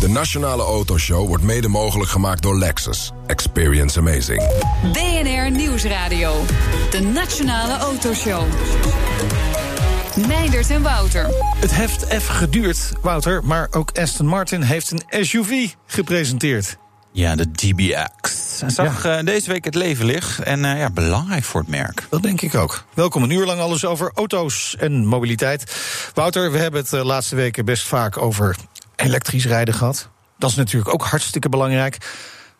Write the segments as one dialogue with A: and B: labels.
A: De Nationale Autoshow wordt mede mogelijk gemaakt door Lexus. Experience amazing.
B: BNR Nieuwsradio. De Nationale Autoshow. Meindert en Wouter.
C: Het heeft even geduurd, Wouter, maar ook Aston Martin heeft een SUV gepresenteerd.
D: Ja, de DBX. Zag uh, deze week het leven licht en uh, ja, belangrijk voor het merk.
C: Dat denk ik ook. Welkom een uur lang alles over auto's en mobiliteit. Wouter, we hebben het de laatste weken best vaak over elektrisch rijden gehad. Dat is natuurlijk ook hartstikke belangrijk.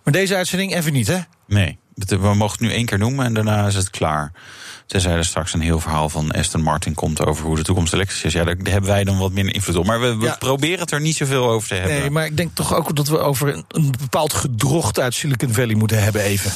C: Maar deze uitzending even niet, hè?
D: Nee, we mogen het nu één keer noemen en daarna is het klaar. Tenzij er straks een heel verhaal van Aston Martin komt over hoe de toekomst elektrisch is. Ja, daar hebben wij dan wat minder invloed op. Maar we, we ja. proberen het er niet zoveel over te hebben.
C: Nee, maar ik denk toch ook dat we over een, een bepaald gedrocht uit Silicon Valley moeten hebben even.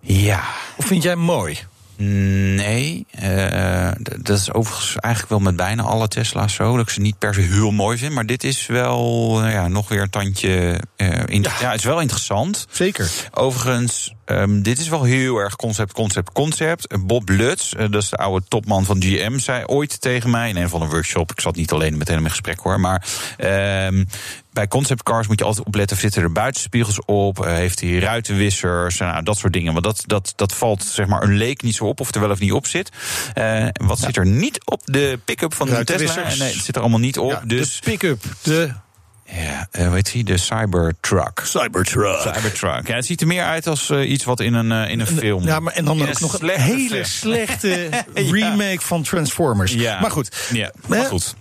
D: Ja.
C: Of vind jij mooi?
D: Nee, uh, dat is overigens eigenlijk wel met bijna alle Tesla's zo. Dat ik ze niet per se heel mooi vind. Maar dit is wel uh, ja, nog weer een tandje. Uh, ja. ja, het is wel interessant.
C: Zeker.
D: Overigens, um, dit is wel heel erg concept, concept, concept. Bob Lutz, dat is de oude topman van GM, zei ooit tegen mij in een van een workshop. Ik zat niet alleen met hem in gesprek hoor. Maar um, bij conceptcars moet je altijd opletten: zitten er buitenspiegels op? Uh, heeft hij ruitenwissers? Nou, dat soort dingen. Want dat, dat, dat valt zeg maar een leek niet zo op, of er wel of niet op zit. Uh, wat ja. zit er niet op de pick-up van de Tesla? Nee, het zit er allemaal niet op.
C: Ja,
D: dus
C: de pick-up, de.
D: Ja, uh, heet hij? De Cybertruck.
C: Cybertruck.
D: Cybertruck. Ja, het ziet er meer uit als uh, iets wat in een, uh, in een film.
C: Ja, maar en dan ook nog een hele slechte remake ja. van Transformers.
D: Ja.
C: Maar goed.
D: Ja, maar goed.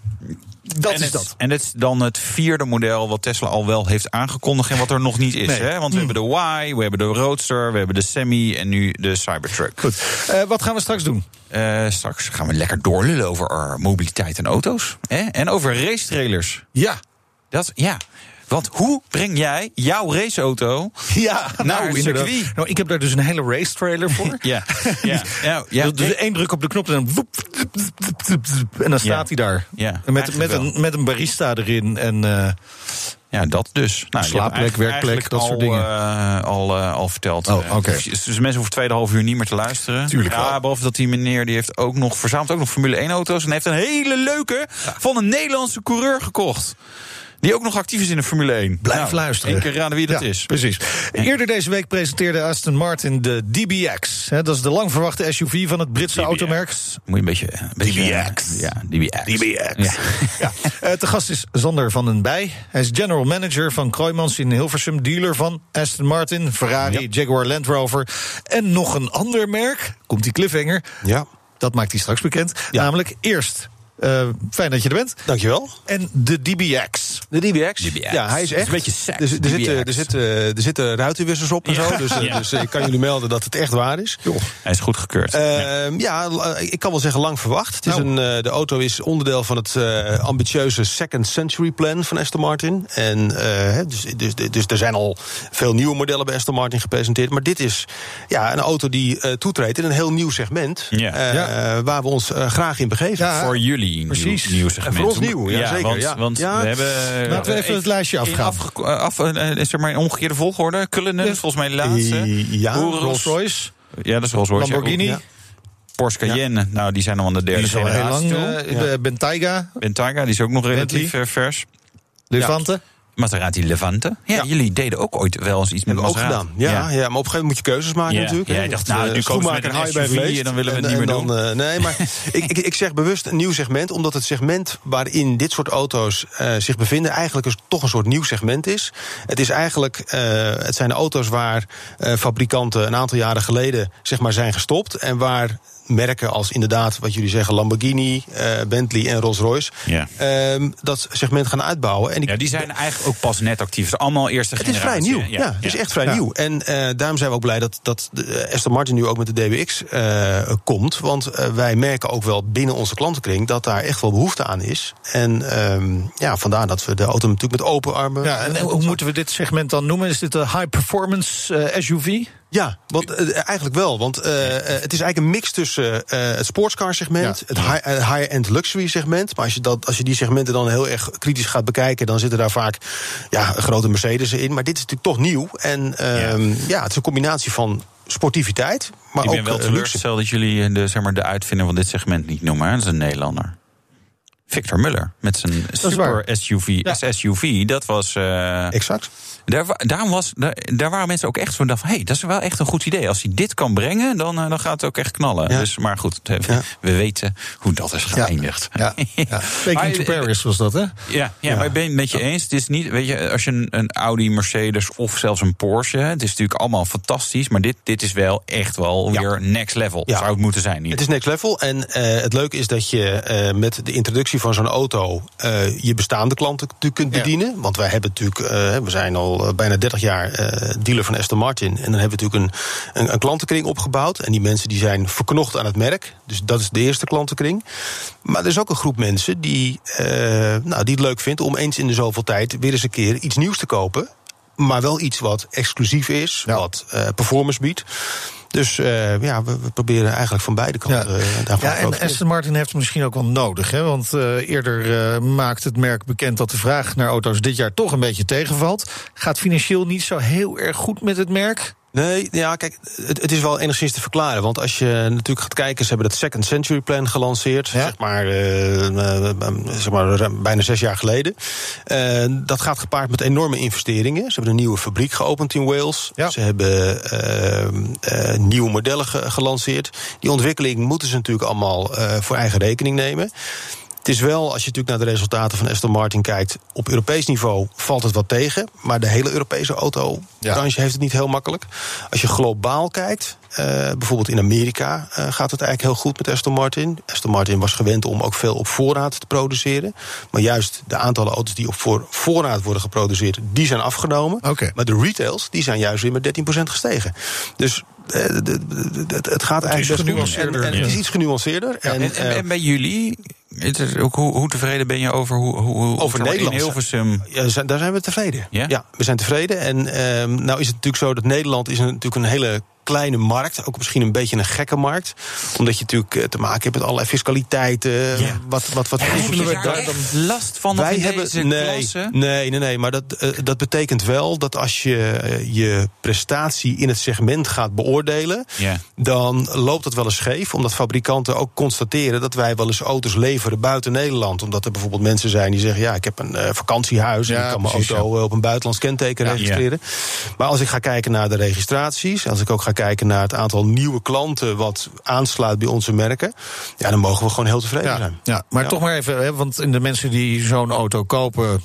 C: Dat
D: en
C: is
D: het,
C: dat.
D: En het is dan het vierde model wat Tesla al wel heeft aangekondigd en wat er nog niet is.
C: Nee.
D: Hè? Want we mm. hebben de Y, we hebben de Roadster, we hebben de Semi en nu de Cybertruck.
C: Goed. Uh, wat gaan we straks doen?
D: Uh, straks gaan we lekker doorlullen over mobiliteit en auto's. Hè? En over racetrailers.
C: Ja.
D: Dat, ja. Want hoe breng jij jouw raceauto
C: ja,
D: naar
C: nou,
D: circuit?
C: Nou, ik heb daar dus een hele race trailer voor.
D: ja, ja, ja, ja.
C: Dus, dus één druk op de knop en dan, woep, en dan staat
D: ja.
C: hij daar.
D: Ja,
C: met, met, een, met een barista erin en... Uh,
D: ja, dat dus.
C: Nou, slaapplek, werkplek, dat
D: al,
C: soort dingen.
D: Uh, al, uh, al verteld.
C: Oh, oké. Okay.
D: Dus, dus mensen hoeven tweeënhalf uur niet meer te luisteren.
C: Tuurlijk
D: ja,
C: wel.
D: behalve dat die meneer die heeft ook nog verzamelt ook nog Formule 1 auto's en heeft een hele leuke ja. van een Nederlandse coureur gekocht. Die ook nog actief is in de Formule 1.
C: Blijf
D: nou,
C: luisteren.
D: Eén keer raden wie dat
C: ja,
D: is.
C: Precies. Eerder deze week presenteerde Aston Martin de DBX. Dat is de lang verwachte SUV van het Britse
D: DBX.
C: automerk.
D: Moet je een beetje... Een beetje
C: DBX.
D: Ja, DBX.
C: DBX. Ja. ja. Te gast is Zander van den Bij. Hij is general manager van Kroijmans in Hilversum. Dealer van Aston Martin, Ferrari, ja. Jaguar Land Rover. En nog een ander merk. Komt die cliffhanger.
E: Ja.
C: Dat maakt hij straks bekend. Namelijk eerst uh, fijn dat je er bent.
E: Dankjewel.
C: En de DBX.
E: De DBX?
D: DBX.
E: Ja, hij is echt.
D: Is een beetje sec.
E: Er, er, zitten, er, zitten, er zitten ruitenwissers op en ja. zo. Dus, ja. dus ik kan jullie melden dat het echt waar is.
D: Hij is goed gekeurd.
E: Uh, ja. ik kan wel zeggen lang verwacht. Het is nou. een, uh, de auto is onderdeel van het uh, ambitieuze Second Century Plan van Aston Martin. En dus, dus, dus er zijn al veel nieuwe modellen bij Aston Martin gepresenteerd. Maar dit is ja, een auto die toetreedt in een heel nieuw segment.
D: Ja.
E: waar we ons graag in begeven.
D: Voor jullie.
C: Precies.
D: Nieuw, nieuw segment.
E: En voor ons nieuw, ja, zeker.
D: Want, want we hebben...
C: Laten we even het lijstje afgaan.
D: Af, af, is er maar in omgekeerde volgorde. Cullinan is volgens mij de laatste.
E: Ja,
C: Rolls Royce.
D: Ja, dat is Rolls Royce.
C: Lamborghini.
D: Porsche Cayenne, nou die zijn al aan de derde
C: die al heel lang. Bentayga.
D: Bentayga, die is ook nog relatief vers.
C: Levante.
D: Maserati Levante. Ja, ja, jullie deden ook ooit wel eens iets met
E: Maserati.
D: ook
E: gedaan. Ja, ja. ja, maar op een gegeven moment moet je keuzes maken
D: ja.
E: natuurlijk.
D: Ja, ik dacht, nou, nu komen we met een SUV en dan willen we het niet meer
E: dan,
D: doen.
E: Uh, nee, maar ik, ik, ik zeg bewust een nieuw segment, omdat het segment waarin dit soort auto's uh, zich bevinden eigenlijk is toch een soort nieuw segment is. Het is eigenlijk, uh, het zijn de auto's waar fabrikanten een aantal jaren geleden zeg maar zijn gestopt en waar merken als inderdaad, wat jullie zeggen, Lamborghini, uh, Bentley en Rolls-Royce,
D: ja.
E: uh, dat segment gaan uitbouwen. En
D: ja, die zijn eigenlijk ook pas net actief. Het is allemaal eerste
E: het
D: generatie.
E: Het is vrij nieuw. Ja, ja het is echt vrij nieuw. En uh, daarom zijn we ook blij dat, dat de Aston Martin nu ook met de DBX komt. Want wij merken ook wel binnen onze klantenkring dat daar echt wel behoefte aan is. En um, ja, vandaar dat we de auto natuurlijk met open armen.
C: Ja, en hoe moeten we dit segment dan noemen? Is dit een high performance SUV?
E: Ja, want, uh, eigenlijk wel. Want uh, het is eigenlijk een mix tussen uh, het sportscar segment, ja. het high, high-end luxury segment. Maar als je, dat, als je die segmenten dan heel erg kritisch gaat bekijken, dan zitten daar vaak ja, grote Mercedes in. Maar dit is natuurlijk toch nieuw. En ja. ja, het is een combinatie van sportiviteit. Maar
D: ik ben
E: ook,
D: wel teleurgesteld dat jullie de, zeg maar, de uitvinder van dit segment niet noemen. Hè? Dat is een Nederlander. Victor Muller met zijn super. SUV,
C: Ja.
D: SUV. Dat was. eh,
E: Exact.
D: Daar, daarom was, daar, daar waren mensen ook echt van dachten: hé, hey, dat is wel echt een goed idee. Als hij dit kan brengen, dan, eh, dan gaat het ook echt knallen.
E: Ja.
D: Dus, maar goed, we,
E: Ja.
D: we weten hoe dat is geëindigd.
C: Ja, ja. Taking to
D: eh,
C: Paris was dat, hè?
D: Ja, ja, maar ik ben het met je eens. Het is niet, weet je, als je een, een Audi, Mercedes of zelfs een Porsche. Het is natuurlijk allemaal fantastisch. Maar dit, dit is wel echt wel weer next level. Zou het moeten zijn. Niet?
E: Het is next level. En eh, het leuke is dat je met de introductie van zo'n auto je bestaande klanten natuurlijk kunt bedienen. Want wij hebben natuurlijk, we zijn al eh, bijna 30 jaar eh, dealer van Aston Martin. En dan hebben we natuurlijk een, een, een klantenkring opgebouwd. En die mensen die zijn verknocht aan het merk. Dus dat is de eerste klantenkring. Maar er is ook een groep mensen die, eh, nou, die het leuk vindt om eens in de zoveel tijd weer eens een keer iets nieuws te kopen. Maar wel iets wat exclusief is,
C: Ja.
E: wat performance biedt. Dus eh, ja, we, we proberen eigenlijk van beide kanten eh, daarvan
C: Ja, en. Aston Martin heeft het misschien ook wel nodig. Hè? Want eh, eerder maakt het merk bekend dat de vraag naar auto's dit jaar toch een beetje tegenvalt. Gaat financieel niet zo heel erg goed met het merk.
E: Nee, ja, kijk, het, het is wel enigszins te verklaren. Want als je natuurlijk gaat kijken, ze hebben dat Second Century Plan gelanceerd.
C: Ja.
E: Zeg, maar, eh, eh, eh, zeg maar bijna zes jaar geleden. Dat gaat gepaard met enorme investeringen. Ze hebben een nieuwe fabriek geopend in Wales.
C: Ja.
E: Ze hebben nieuwe modellen ge- gelanceerd. Die ontwikkeling moeten ze natuurlijk allemaal voor eigen rekening nemen. Het is wel, als je natuurlijk naar de resultaten van Aston Martin kijkt, op Europees niveau valt het wat tegen. Maar de hele Europese autobranche heeft het niet heel makkelijk. Als je globaal kijkt, eh, bijvoorbeeld in Amerika eh, gaat het eigenlijk heel goed met Aston Martin. Aston Martin was gewend om ook veel op voorraad te produceren. Maar juist de aantallen auto's die op voor, voorraad worden geproduceerd, die zijn afgenomen. Maar de retails, die zijn juist weer met 13% gestegen. Dus eh, het gaat eigenlijk best goed. En,
C: genuanceerder,
E: en het is iets genuanceerder.
D: En,
E: en,
D: en,
E: eh,
D: en bij jullie, het is ook, hoe, hoe tevreden ben je over hoe, hoe,
E: Over Nederland.
D: In Hilversum.
E: Ja, daar zijn- daar zijn we tevreden.
D: Ja?
E: we zijn tevreden. En ehm, nou is het natuurlijk zo dat Nederland is een- natuurlijk een hele kleine markt. Ook misschien een beetje een gekke markt. Omdat je natuurlijk eh, te maken hebt met allerlei fiscaliteiten.
D: Ja.
E: Wat, wat, wat
D: Hebben
E: invloed
D: jullie
E: daar dan
D: last van
E: wij hebben
D: deze
E: nee, nee, nee, nee, maar dat, eh, dat betekent wel dat als je eh, je prestatie in het segment gaat beoordelen,
D: Ja.
E: dan loopt dat wel eens scheef, omdat fabrikanten ook constateren dat wij wel eens auto's leveren buiten Nederland, omdat er bijvoorbeeld mensen zijn die zeggen, ja, ik heb een eh, vakantiehuis en
C: Ja,
E: ik kan mijn
C: precies,
E: auto eh, op een buitenlands kenteken
C: Ja.
E: registreren. Maar als ik ga kijken naar de registraties, als ik ook ga kijken naar het aantal nieuwe klanten wat aansluit bij onze merken, ja, dan mogen we gewoon heel tevreden
C: Ja,
E: zijn.
C: ja, maar
E: Ja.
C: toch maar even, hè, want de mensen die zo'n auto kopen,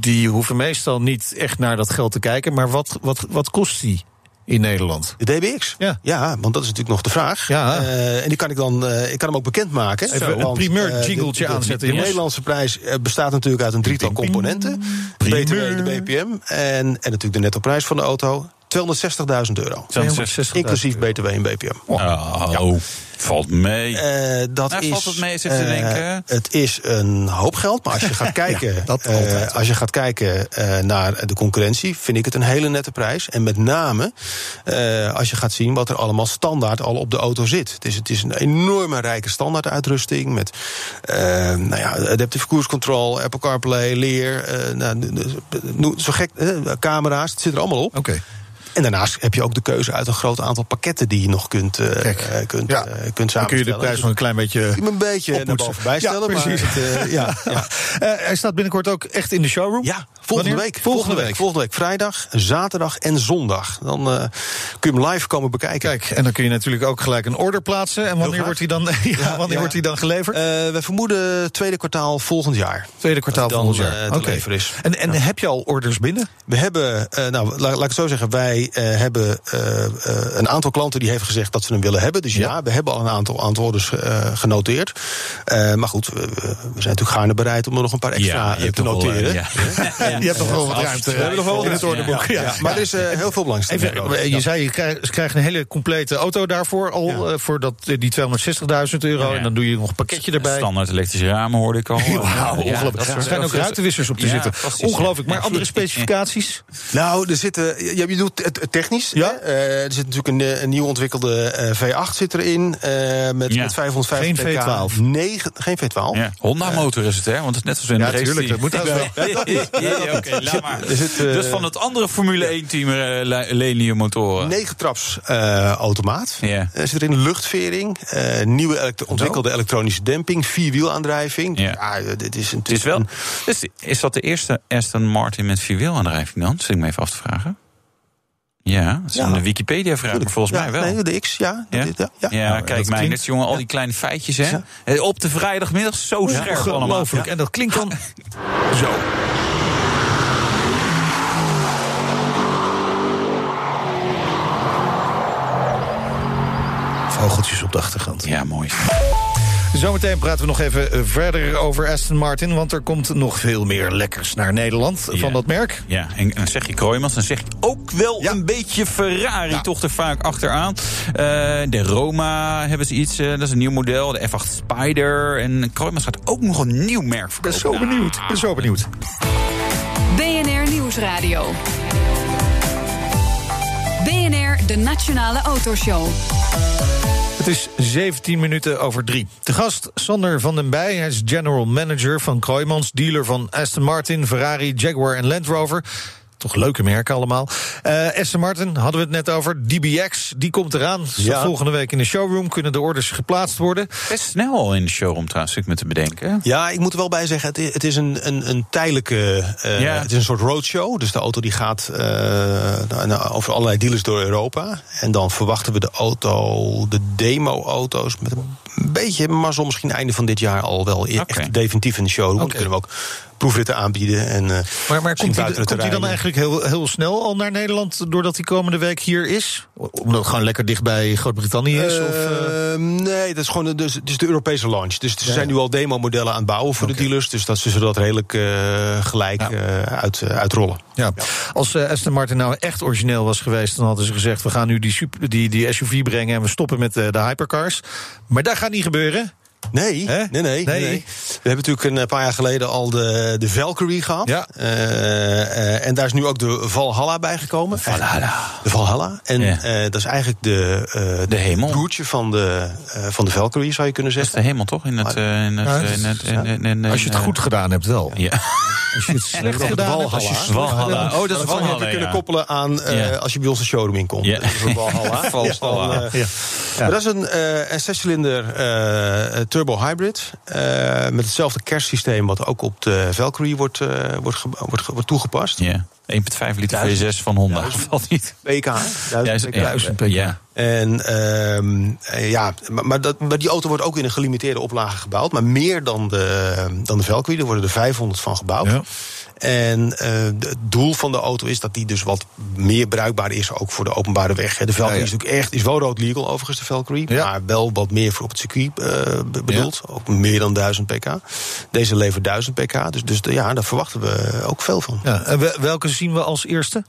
C: die hoeven meestal niet echt naar dat geld te kijken. Maar wat, wat, wat kost die in Nederland?
E: De DBX?
C: Ja.
E: want dat is natuurlijk nog de vraag.
C: Ja.
E: Eh, en die kan ik dan eh, ik kan hem ook bekendmaken.
C: Even een
E: Want,
C: primeur
E: eh,
C: jingletje aanzetten,
E: De. Nederlandse prijs bestaat natuurlijk uit een drietal componenten. De BTW, de BPM en, en natuurlijk de nettoprijs van de auto. 260.000 euro.
C: 260.000
E: Inclusief BTW en BPM.
D: Oh, valt mee.
E: Eh, dat
D: Nou,
E: is,
D: valt het mee, te
E: eh,
D: denken?
E: het is een hoop geld, maar als je gaat kijken,
C: dat
E: eh, als je gaat kijken naar de concurrentie, vind ik het een hele nette prijs. En met name als je gaat zien wat er allemaal standaard al op de auto zit. Het is, het is een enorme rijke standaarduitrusting met eh, nou ja, adaptive cruise control, Apple CarPlay, leer, nou, zo gek, camera's, het zit er allemaal op.
C: Oké.
E: En daarnaast heb je ook de keuze uit een groot aantal pakketten die je nog kunt,
C: Kijk.
E: eh, kunt,
C: Ja.
E: eh, kunt
C: Dan kun je de
E: samenstellen.
C: prijs nog een klein beetje.
E: Een beetje naar boven bijstellen.
C: Ja, precies.
E: het, ja, ja.
C: Hij staat binnenkort ook echt in de showroom.
E: ja, volgende week. Volgende week. Volgende week. Vrijdag, zaterdag en zondag. Dan eh, kun je hem live komen bekijken.
C: Kijk, en dan kun je natuurlijk ook gelijk een order plaatsen. En wanneer wordt hij dan, ja, wanneer
E: ja.
C: wordt hij dan geleverd?
E: Eh, we vermoeden tweede kwartaal volgend jaar.
C: Tweede kwartaal
E: dan,
C: volgend jaar.
E: eh,
C: Oké.
E: is.
C: En, en heb je al orders binnen?
E: We hebben, nou, laat, laat ik het zo zeggen, wij hebben een aantal klanten die heeft gezegd dat ze hem willen hebben. Dus ja, we hebben al een aantal, aantal orders eh, genoteerd. Maar goed, we, we zijn natuurlijk gaarne bereid om er nog een paar extra te
D: wel,
E: noteren.
D: ja.
C: je hebt nog wel wat ruimte.
E: We hebben nog wel
C: in het.
E: Ja,
C: Ja,
E: ja. Maar er is eh, heel veel belangstelling.
C: Even,
E: nodig.
C: je
E: Ja.
C: zei, je krijgt, een hele complete auto daarvoor al.
E: Ja.
C: eh, voor dat, eh, die 260.000 euro.
D: Ja.
C: En dan doe je nog een pakketje erbij.
D: Standaard elektrische ramen hoorde ik al.
C: Wauw,
D: Ja,
C: ongelooflijk. er zijn ook ruitenwissers op te
D: Ja,
C: zitten. Ongelooflijk. Maar
D: Ja.
C: andere specificaties?
E: Nou, er zitten, je, je doet het, het technisch.
C: Ja?
E: hè? Eh, er zit natuurlijk een, eh, een nieuw ontwikkelde eh, V8 zit erin. eh, met,
D: Ja.
E: met 550
C: Geen
E: pk.
C: V12.
E: Negen, geen V12.
D: Ja, Honda motor is het, hè? Want het is net als in
C: Ja,
D: de race
C: tuurlijk,
D: die-
C: dat moet ook wel.
D: Nee, oké, laat maar.
E: Zit, eh,
D: dus van het andere Formule 1-team uh, lenen motoren.
E: Negen traps uh, automaat.
D: Ja.
E: Er zit erin luchtvering, uh, nieuwe elekt ontwikkelde elektronische demping, vierwielaandrijving.
D: Ja.
E: Ja, dit is een.
D: Het is, wel, is, is dat de eerste Aston Martin met vierwielaandrijving dan? Zit ik me even af te vragen. Ja, dat is
E: Ja.
D: een Wikipedia-vraag, maar volgens
E: ja,
D: mij wel.
E: Nee, de X, ja.
D: Ja?
E: Dit, ja, ja.
D: Ja,
C: Nou,
D: kijk, jongen, al die kleine feitjes, hè?
E: Ja.
D: Eh, Op de vrijdagmiddag zo scherp allemaal.
C: En dat klinkt dan zo. Vogeltjes op de achtergrond.
D: Ja, mooi.
C: Zometeen praten we nog even eh, verder over Aston Martin. Want er komt nog veel meer lekkers naar Nederland
D: Ja.
C: van dat merk.
D: Ja, en dan zeg je Kroijmans, dan zeg je ook wel
C: Ja.
D: een beetje Ferrari
C: Ja.
D: toch er vaak achteraan. Eh, de Roma hebben ze iets, eh, dat is een nieuw model. De F8 Spider. En Kroijmans gaat ook nog een nieuw merk
C: Ik ben
D: verkopen.
C: zo benieuwd. Ik ben zo benieuwd.
B: BNR Nieuwsradio. BNR, de Nationale Autoshow.
C: Het is 17 minuten over drie. De gast Sander van den Bij. Hij is general manager van Kroijmans, dealer van Aston Martin, Ferrari, Jaguar en Land Rover. Toch leuke merken allemaal. Eh Aston Martin hadden we het net over. DBX, die komt eraan.
E: Ja.
C: Volgende week in de showroom kunnen de orders geplaatst worden.
D: Best snel al in de showroom trouwens, ik me te bedenken.
E: Ja, ik moet er wel bij zeggen, het is, het is een, een, een tijdelijke. eh,
D: Ja.
E: Het is een soort roadshow. Dus de auto die gaat eh, nou, nou, over allerlei dealers door Europa. En dan verwachten we de auto, de demo-auto's. met een beetje mazzel, misschien einde van dit jaar al wel e- echt definitief in de showroom. Dan
C: Oké.
E: kunnen we ook proefritten aanbieden. En, eh,
C: Maar, maar komt hij, komt dan eigenlijk heel, heel snel al naar Nederland... doordat hij komende week hier is? Omdat het gewoon lekker dicht bij Groot-Brittannië is? of, eh?
E: Ehm, nee, dat is gewoon dus, het is de Europese launch. Dus ze zijn nu al demo-modellen aan het bouwen voor de dealers. Dus dat ze dat redelijk eh, gelijk uit, uitrollen.
C: Ja. Als Aston Martin nou echt origineel was geweest, dan hadden ze gezegd: we gaan nu die, super, die, die SUV brengen en we stoppen met de hypercars. Maar dat gaat niet gebeuren.
E: Nee, nee, nee, nee. We hebben natuurlijk een paar jaar geleden al de, de Valkyrie gehad.
C: Ja.
E: Eh, eh, en daar is nu ook de Valhalla bijgekomen.
D: Valhalla.
E: De Valhalla. En
D: Ja.
E: eh, dat is eigenlijk de, eh
D: De hemel.
E: broertje van de, eh, van de Valkyrie, zou je kunnen
D: Dat is
E: zeggen.
D: de hemel toch? In het, eh, in het, in in,
C: Als je het goed gedaan hebt, wel.
D: eh, Ja.
C: Als je het slecht gedaan hebt, als je
E: Valhalla.
D: Oh, dat is Valhalla,
E: even kunnen
D: ja.
E: koppelen aan eh,
D: Ja.
E: als je bij ons de showroom inkomt.
D: Ja.
E: Dat is een Valhalla.
D: Valhalla.
E: Eh. Maar dat is een, eh een zescilinder eh, turbo hybrid. eh, met hetzelfde kerstsysteem wat ook op de Valkyrie wordt, eh, wordt, wordt, wordt toegepast.
D: Ja. 1,5 liter V6 van Honda. Valt niet.
E: PK, Duizend
C: duizend PK.
D: Ja.
E: En eh, ja, maar, maar, dat, maar die auto wordt ook in een gelimiteerde oplage gebouwd. Maar meer dan de, dan de Valkyrie. Er worden er 500 van gebouwd.
C: Ja.
E: En eh, het doel van de auto is dat die dus wat meer bruikbaar is, ook voor de openbare weg. De Valkyrie
C: Ja, ja.
E: is natuurlijk echt, is wel rood legal overigens, de Valkyrie.
C: Ja.
E: Maar wel wat meer voor op het circuit be- bedoeld. Ook meer dan 1000 pk. Deze levert 1000 pk. Dus, dus ja, daar verwachten we ook veel van.
C: Ja, en we- welke zien we als eerste?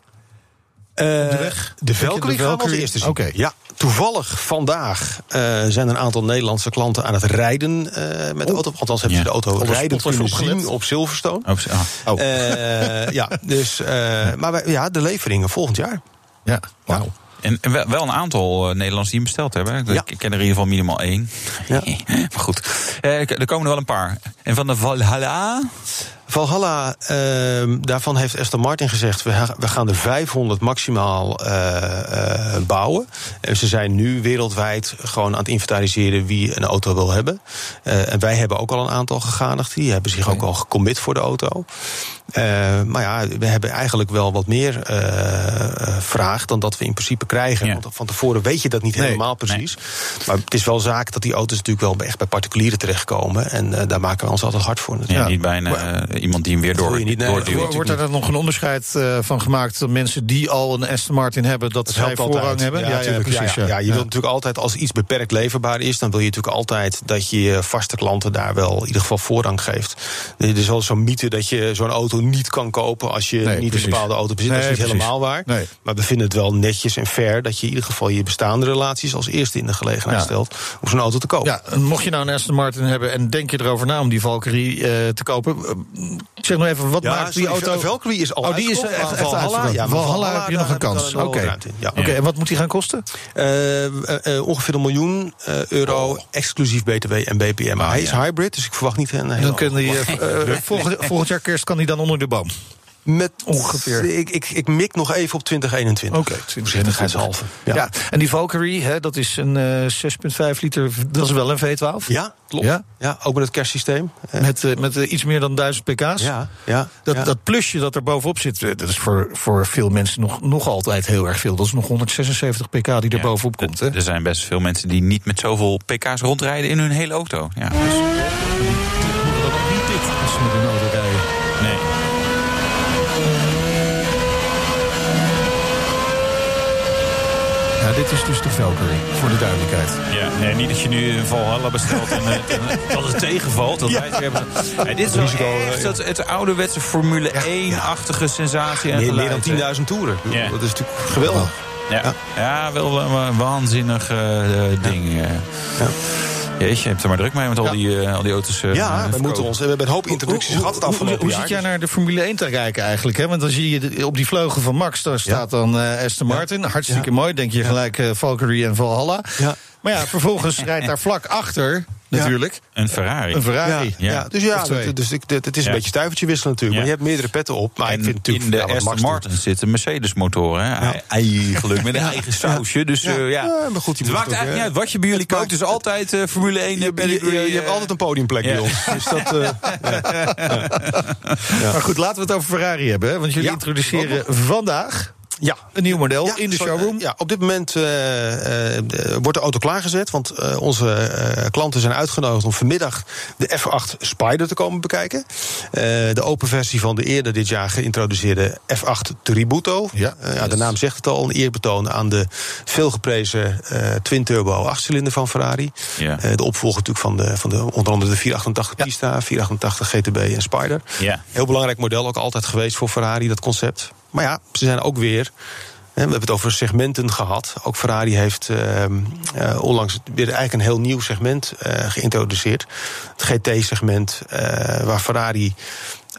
E: Eh,
C: de weg?
E: De Valkyrie
C: de
E: gaan we als eerste zien.
C: Oké.
E: Ja, toevallig vandaag eh, zijn een aantal Nederlandse klanten aan het rijden eh, met de auto. Althans hebben
D: Ja.
E: ze de auto rijden kunnen op Silverstone.
D: Oh, ah.
C: Oh.
E: Ja, dus, maar wij- ja, de leveringen volgend jaar.
C: Ja, wauw.
D: En en wel, een aantal Nederlanders die hem besteld hebben. Ik,
E: Ja.
D: ken er in ieder geval minimaal één.
E: Ja.
D: maar goed, er komen er wel een paar. En van de Valhalla...
E: Valhalla, ehm, daarvan heeft Aston Martin gezegd... we, we gaan er 500 maximaal eh, eh, bouwen. En ze zijn nu wereldwijd gewoon aan het inventariseren... wie een auto wil hebben. Eh, en wij hebben ook al een aantal gegadigd. Die hebben zich ook al gecommit voor de auto. Maar ja, we hebben eigenlijk wel wat meer vraag... dan dat we in principe krijgen.
D: Ja.
E: Want van tevoren weet je dat niet
C: Nee,
E: helemaal precies. Maar het is wel zaak dat die auto's natuurlijk wel echt bij particulieren terechtkomen. En daar maken we ons altijd hard voor.
D: Ja, niet bij een, eh, iemand die hem weer door,
E: niet, nee,
D: doorduwt.
E: dat
C: Wordt er dan nog een onderscheid eh, van gemaakt dat mensen die al een Aston Martin hebben, dat,
E: Dat
C: zij
E: helpt
C: voorrang
E: altijd.
C: hebben?
E: Ja, natuurlijk,
C: precies.
E: Ja, ja. Ja, je wilt natuurlijk altijd, als iets beperkt leverbaar is, dan wil je natuurlijk altijd dat je je vaste klanten daar wel in ieder geval voorrang geeft. Er is wel zo'n mythe dat je zo'n auto niet kan kopen als je
C: Nee,
E: niet
C: precies.
E: een bepaalde auto bezit. dat is niet
C: precies.
E: helemaal waar.
C: Nee.
E: Maar we vinden het wel netjes en fair dat je in ieder geval je bestaande relaties als eerste in de gelegenheid
C: Ja.
E: stelt om zo'n auto te kopen.
C: Ja, en mocht je nou een Aston Martin hebben en denk je erover na om die Valkyrie eh, te kopen, eh, zeg nog even, wat
E: Ja,
C: maakt die
E: sorry,
C: auto?
E: Valkyrie is al
C: Oh, die is
E: uitverkocht,
C: echt, echt
E: Valhalla, ja,
C: Valhalla, heb je nog een kans. Oké,
E: ja.
C: Oké, en wat moet die gaan kosten?
E: Eh, eh, eh, ongeveer een miljoen eh, euro, exclusief BTW en BPM. Maar hij is hybrid, dus ik verwacht niet een hele
C: dan kan die, eh, eh, volgend, volgend jaar kerst kan die dan onder de boom.
E: Met
C: Ongeveer.
E: Ik, ik, ik mik nog even op 2021.
C: Oké,
E: Voorzichtigheidshalve.
C: Ja.
E: Ja.
C: en die Valkyrie, hè, dat is een eh 6,5 liter, dat is wel een V12.
E: ja, klopt.
C: Ja?
E: Ja? ook met het kerstsysteem. Eh,
C: Met, eh, met iets meer dan 1000 pk's.
E: ja, ja,
C: Dat,
E: ja.
C: dat plusje dat er bovenop zit, dat is voor, voor veel mensen nog, nog altijd heel erg veel. Dat is nog 176 pk die er
D: Ja,
C: bovenop komt. Hè?
D: Er zijn best veel mensen die niet met zoveel pk's rondrijden in hun hele auto. Ja, dus,
C: ook niet dit als ze met een auto rijden.
D: nee.
C: Ja, dit is dus de Valkyrie, voor de duidelijkheid.
D: Ja, nee, niet dat je nu een Valhalla bestelt en, eh, en, dat het tegenvalt. Dat wij het hebben. Ja, dit is wel
E: Risico,
D: echt
E: ja.
D: het, het ouderwetse Formule 1-achtige sensatie en
E: meer, meer dan 10.000 toeren.
D: Ja.
E: Dat is natuurlijk geweldig.
D: Ja, ja wel een wa- waanzinnig eh, ding. eh.
E: Ja.
D: Jeetje, je hebt er maar druk mee met al,
C: Ja.
D: die, eh, al die auto's. eh,
E: Ja, we
D: verkopen.
E: moeten ons. We hebben een hoop introducties gehad het
C: hoe,
E: afgelopen
C: hoe
E: jaar.
C: zit jij naar de Formule 1 te kijken eigenlijk? Hè? Want dan zie je op die vleugel van Max, daar staat dan eh Aston Martin. Hartstikke mooi, denk je gelijk eh, Valkyrie en Valhalla.
E: Ja.
C: Maar ja, vervolgens rijdt daar vlak achter, natuurlijk,
D: Een Ferrari.
C: een Ferrari.
E: Ja,
D: Ja.
E: ja. dus ja, dat- dus ik, dit- het is een beetje stuivertje wisselen natuurlijk.
D: Ja.
E: Maar je hebt meerdere petten op. Maar
D: en
E: ik vind natuurlijk
D: in de Aston. Martin zitten Mercedes-motoren. hè. Eigenlijk met een eigen sausje. Dus
E: Ja.
D: eh, ja.
E: Ja, maar goed, je
D: het maakt
E: het ook,
D: eigenlijk niet uit wat je bij jullie koopt. Het is
E: maakt-
D: altijd eh, Formule 1.
E: Je, je, je,
D: pedigree,
E: je, je
D: eh,
E: hebt altijd een podiumplek
D: ja.
E: bij ons. Dus dat, eh,
C: Maar goed, laten we het over Ferrari hebben. Want jullie
E: Ja.
C: introduceren vandaag
E: ja.
C: een nieuw model
E: Ja,
C: in de showroom.
E: Ja, op dit moment eh, eh, wordt de auto klaargezet. Want eh, onze eh, klanten zijn uitgenodigd om vanmiddag de F8 Spider te komen bekijken. Eh, de open versie van de eerder dit jaar geïntroduceerde F8 Tributo.
C: Ja,
E: Eh, ja, de naam zegt het al, een eerbetoon aan de veelgeprezen eh twin-turbo achtcilinder van Ferrari.
D: Ja.
E: Eh, de opvolger natuurlijk van, de, van de, onder andere de 488 Pista, 488 GTB en Spider.
D: Ja.
E: Heel belangrijk model, ook altijd geweest voor Ferrari, dat concept. Maar ja, ze zijn ook weer. We hebben het over segmenten gehad. Ook Ferrari heeft ehm, eh, onlangs weer eigenlijk een heel nieuw segment eh, geïntroduceerd. Het GT-segment, eh, waar Ferrari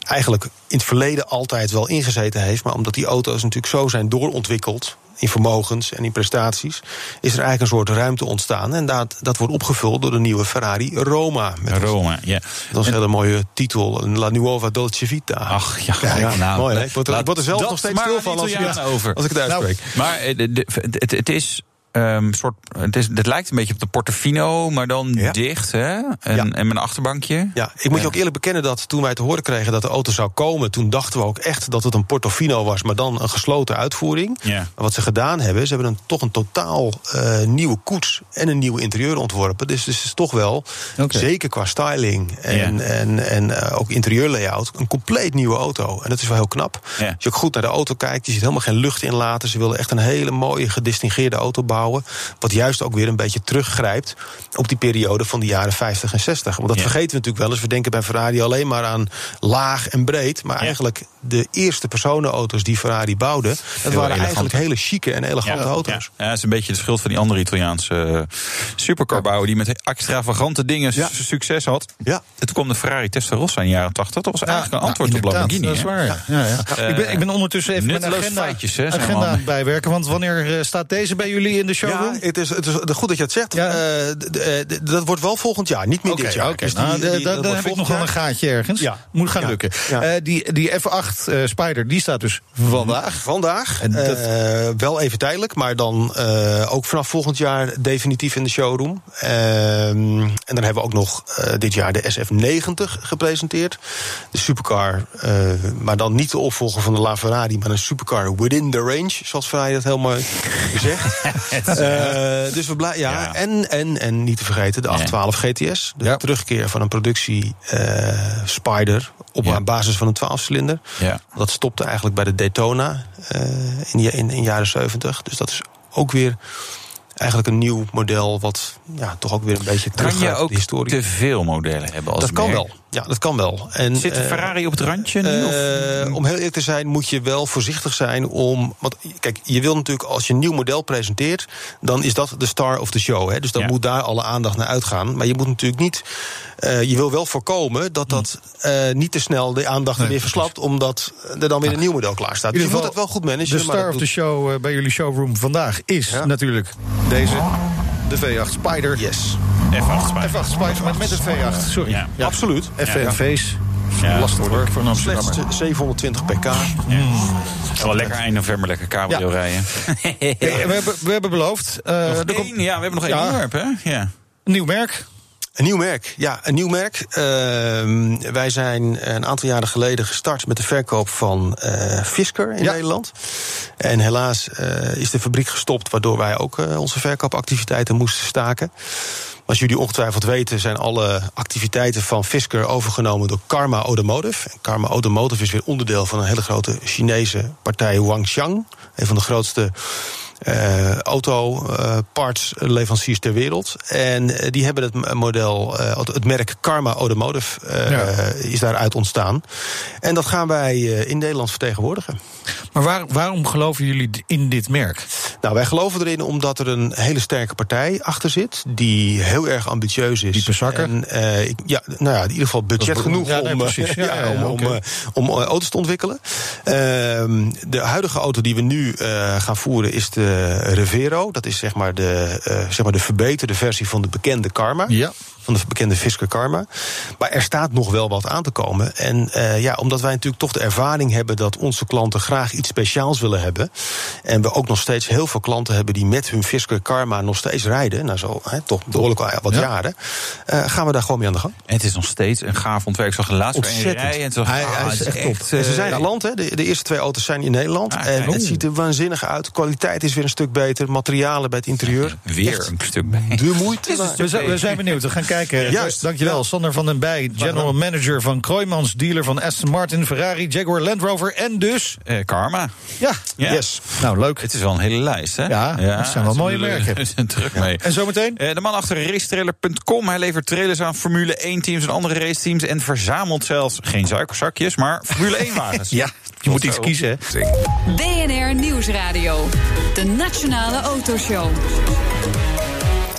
E: eigenlijk in het verleden altijd wel ingezeten heeft. Maar omdat die auto's natuurlijk zo zijn doorontwikkeld in vermogens en in prestaties, is er eigenlijk een soort ruimte ontstaan. En dat, dat wordt opgevuld door de nieuwe Ferrari Roma. Met
D: Roma, ja.
E: dat is een hele mooie titel, een La Nuova Dolce Vita.
D: Ach, ja,
E: Ja,
D: nou,
E: mooi, hè? Ik word er-
D: laat
E: ik word er zelf nog steeds stil
D: aan
E: van als ik, het,
D: over.
E: als ik het uitspreek.
D: Maar eh, de, de- het, het is. Ehm, soort, het, is, het lijkt een beetje op de Portofino, maar dan
E: Ja.
D: dicht, hè? En,
E: Ja.
D: en een achterbankje.
E: Ja, ik moet je ook eerlijk bekennen dat toen wij te horen kregen dat de auto zou komen, toen dachten we ook echt dat het een Portofino was, maar dan een gesloten uitvoering.
D: Ja.
E: Maar wat ze gedaan hebben, ze hebben een, toch een totaal eh, nieuwe koets en een nieuw interieur ontworpen. Dus, dus het is toch wel, zeker qua styling en, en, en eh, ook interieurlayout, een compleet nieuwe auto. En dat is wel heel knap. Als je ook goed naar de auto kijkt, je ziet helemaal geen lucht in laten. Ze willen echt een hele mooie, gedistingeerde auto bouwen. Wat juist ook weer een beetje teruggrijpt op die periode van de jaren 50 en 60. Want dat
D: Ja.
E: vergeten we natuurlijk wel eens. We denken bij Ferrari alleen maar aan laag en breed. Maar
D: Ja.
E: eigenlijk de eerste personenauto's die Ferrari bouwde, dat waren
D: elegant.
E: eigenlijk hele chique en elegante
D: Ja,
E: auto's.
D: Ja, dat is een beetje de schuld van die andere Italiaanse eh, supercarbouwer... die met extravagante dingen succes had.
E: Ja.
D: En toen kwam de Ferrari Testarossa in de jaren 80. Dat was eigenlijk een antwoord op Lamborghini.
C: Dat is waar. Ja, ja. ik, ben, ik ben ondertussen even mijn agenda,
D: feitjes, hè,
C: agenda aan het bijwerken. Want wanneer eh, staat deze bij jullie in de showroom?
E: Ja, het is, het is goed dat je het zegt.
C: Ja.
E: Eh, eh, dat wordt wel volgend jaar, niet meer dit jaar.
C: oké.
E: Dus
C: Nou,
E: die- dat
C: heb ik nog wel een gaatje ergens.
E: Ja.
C: Moet gaan
E: Ja.
C: lukken. Eh, die, die F8 eh, Spider, die staat dus vandaag.
E: Vandaag,
C: En dat-
E: wel even tijdelijk, maar dan ook vanaf volgend jaar definitief in de showroom. Ehm, en dan hebben we ook nog dit jaar de SF90 gepresenteerd. De supercar, maar dan niet de opvolger van de LaFerrari, maar een supercar within the range, zoals Ferrari dat heel mooi zegt. Eh, dus we blij, ja,
D: Ja.
E: En, en, en niet te vergeten de 812 GTS. De
C: Ja.
E: terugkeer van een productie eh, Spider op
D: Ja.
E: basis van een 12-cilinder.
D: Ja.
E: Dat stopte eigenlijk bij de Daytona eh, in, de- in, in jaren 70. Dus dat is ook weer eigenlijk een nieuw model... wat ja, toch ook weer een beetje
D: Kan je
E: terug
D: ook
E: de historie.
D: te veel modellen hebben als
E: dat kan wel. Ja, dat kan wel. En,
D: Zit de
E: eh,
D: Ferrari op het randje nu? of?
E: eh, om heel eerlijk te zijn, moet je wel voorzichtig zijn om. Want kijk, je wil natuurlijk als je een nieuw model presenteert, dan is dat de star of the show. Hè? Dus dan
D: Ja.
E: moet daar alle aandacht naar uitgaan. Maar je moet natuurlijk niet. eh, je wil wel voorkomen dat dat
D: Hm.
E: eh, niet te snel de aandacht
C: Nee,
E: weer verslapt, omdat er dan weer een nieuw model klaar staat. Dus je moet het wel goed managen.
C: De
E: maar
C: star of the show bij jullie showroom vandaag is
E: Ja.
C: natuurlijk deze. De V8 Spider.
E: Yes.
D: F8 Spider.
C: F8 Spider met, met de V8, sorry.
D: Ja.
E: Absoluut.
C: FNV's.
D: Ja.
C: Lastig hoor, voor een.
E: Slechts 720 pk.
D: Wel lekker eind november lekker cabrio
C: Ja.
D: rijden.
C: Hey, we, hebben, we hebben beloofd. eh,
D: Nog
C: komt
D: één, ja, we hebben nog één
C: Ja.
D: onderwerp, hè? Ja.
C: een nieuw merk.
E: Een nieuw merk, ja, een nieuw merk. Ehm, wij zijn een aantal jaren geleden gestart met de verkoop van eh Fisker in
C: Ja.
E: Nederland. En helaas eh, is de fabriek gestopt, waardoor wij ook eh, onze verkoopactiviteiten moesten staken. Als jullie ongetwijfeld weten, zijn alle activiteiten van Fisker overgenomen door Karma Automotive. En Karma Automotive is weer onderdeel van een hele grote Chinese partij Wangxiang. Een van de grootste eh auto-parts leveranciers ter wereld. En eh, die hebben het model, eh, het merk Karma Automotive eh,
C: Ja.
E: is daaruit ontstaan. En dat gaan wij eh, in Nederland vertegenwoordigen.
C: Maar waar, waarom geloven jullie in dit merk?
E: Nou, wij geloven erin omdat er een hele sterke partij achter zit. Die heel erg ambitieus is.
C: Diepe zakken?
E: En, eh, ik, ja, nou ja, in ieder geval budget genoeg
C: ja, nee,
E: om, eh,
C: precies. Ja, ja,
E: om, om, eh, om auto's te ontwikkelen. Ehm, de huidige auto die we nu gaan voeren is de Revero. Dat is zeg maar de, zeg maar de verbeterde versie van de bekende Karma.
C: Ja.
E: Van de bekende Fisker Karma. Maar er staat nog wel wat aan te komen. En ja, omdat wij natuurlijk toch de ervaring hebben dat onze klanten graag iets speciaals willen hebben. En we ook nog steeds heel veel klanten hebben die met hun Fisker Karma nog steeds rijden. Nou, zo hè, toch behoorlijk al wat
C: Ja.
E: jaren. eh, gaan we daar gewoon mee aan de gang.
D: En het is nog steeds een gaaf ontwerp. Ik zag een laatste
E: Ontzettend.
D: rijden. En
E: Hij-
D: ah,
E: hij is echt top.
D: eh,
E: En ze zijn geland, hè? De, de eerste twee auto's zijn in Nederland.
D: Ah,
E: en het ziet er waanzinnig uit. De kwaliteit is weer een stuk beter. Materialen bij het interieur.
D: Weer
E: Echt
D: een stuk bij.
E: De moeite.
C: We zijn, we zijn benieuwd. We gaan kijken.
E: Juist.
C: Dankjewel. Sander van den Bij, general manager van Kroijmans, dealer van Aston Martin, Ferrari, Jaguar, Land Rover en dus...
D: Eh, Karma.
C: Ja,
D: Ja.
E: Yes.
C: nou leuk.
D: Het is wel een hele lijst, hè?
C: Ja, dat zijn wel mooie merken.
D: ze zijn druk mee.
C: En zometeen?
D: Eh, De man achter racetrailer.com. Hij levert trailers aan Formule 1 teams en andere raceteams. En verzamelt zelfs geen suikerzakjes, maar Formule 1 wagens.
C: Ja, je moet iets kiezen. hè.
B: BNR Nieuwsradio. De Nationale Autoshow.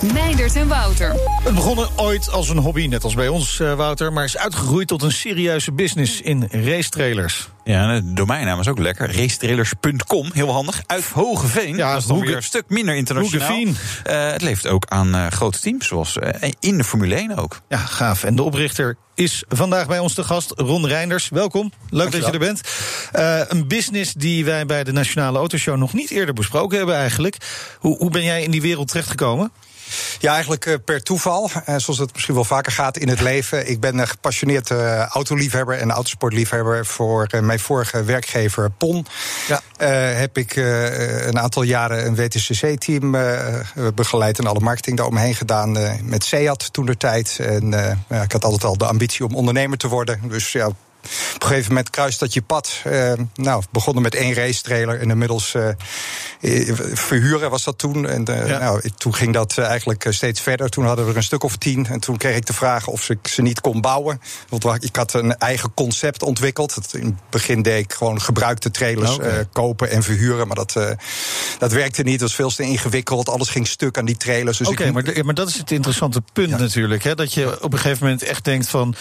B: Meindert en Wouter.
C: Het begon ooit als een hobby, net als bij ons, eh, Wouter... maar is uitgegroeid tot een serieuze business in racetrailers.
D: Ja, en de domeinnaam is ook lekker. Racetrailers.com, heel handig. Uit Hogeveen.
C: Ja,
D: dat is dan
C: Hoege-
D: weer een stuk minder internationaal. Eh, het levert ook aan eh, grote teams, zoals in de Formule 1 ook.
C: Ja, gaaf. En de oprichter is vandaag bij ons te gast, Ron Reinders. Welkom, leuk dat je er bent. Eh, een business die wij bij de Nationale Autoshow nog niet eerder besproken hebben eigenlijk. Hoe, hoe ben jij in die wereld terechtgekomen?
F: Ja, eigenlijk eh, per toeval. Eh, zoals het misschien wel vaker gaat in het leven. Ik ben een gepassioneerd eh, autoliefhebber en autosportliefhebber. Voor mijn vorige werkgever PON
C: Ja.
F: heb ik een aantal jaren een WTCC-team begeleid... en alle marketing daaromheen gedaan met Seat toen de tijd. En ik had altijd al de ambitie om ondernemer te worden. Dus ja, op een gegeven moment kruist dat je pad. Eh, nou, begonnen met één race trailer en inmiddels eh, verhuren was dat toen. En
C: Ja.
F: nou, toen ging dat eigenlijk steeds verder. Toen hadden we er een stuk of tien. En toen kreeg ik de vraag of ik ze niet kon bouwen. Want wa- ik had een eigen concept ontwikkeld. In het begin deed ik gewoon gebruikte trailers eh, kopen en verhuren. Maar dat, dat werkte niet. Dat was veel te ingewikkeld. Alles ging stuk aan die trailers. Dus
C: Oké, maar, maar dat is het interessante punt
F: Ja.
C: natuurlijk. Hè, dat je op een gegeven moment echt denkt van...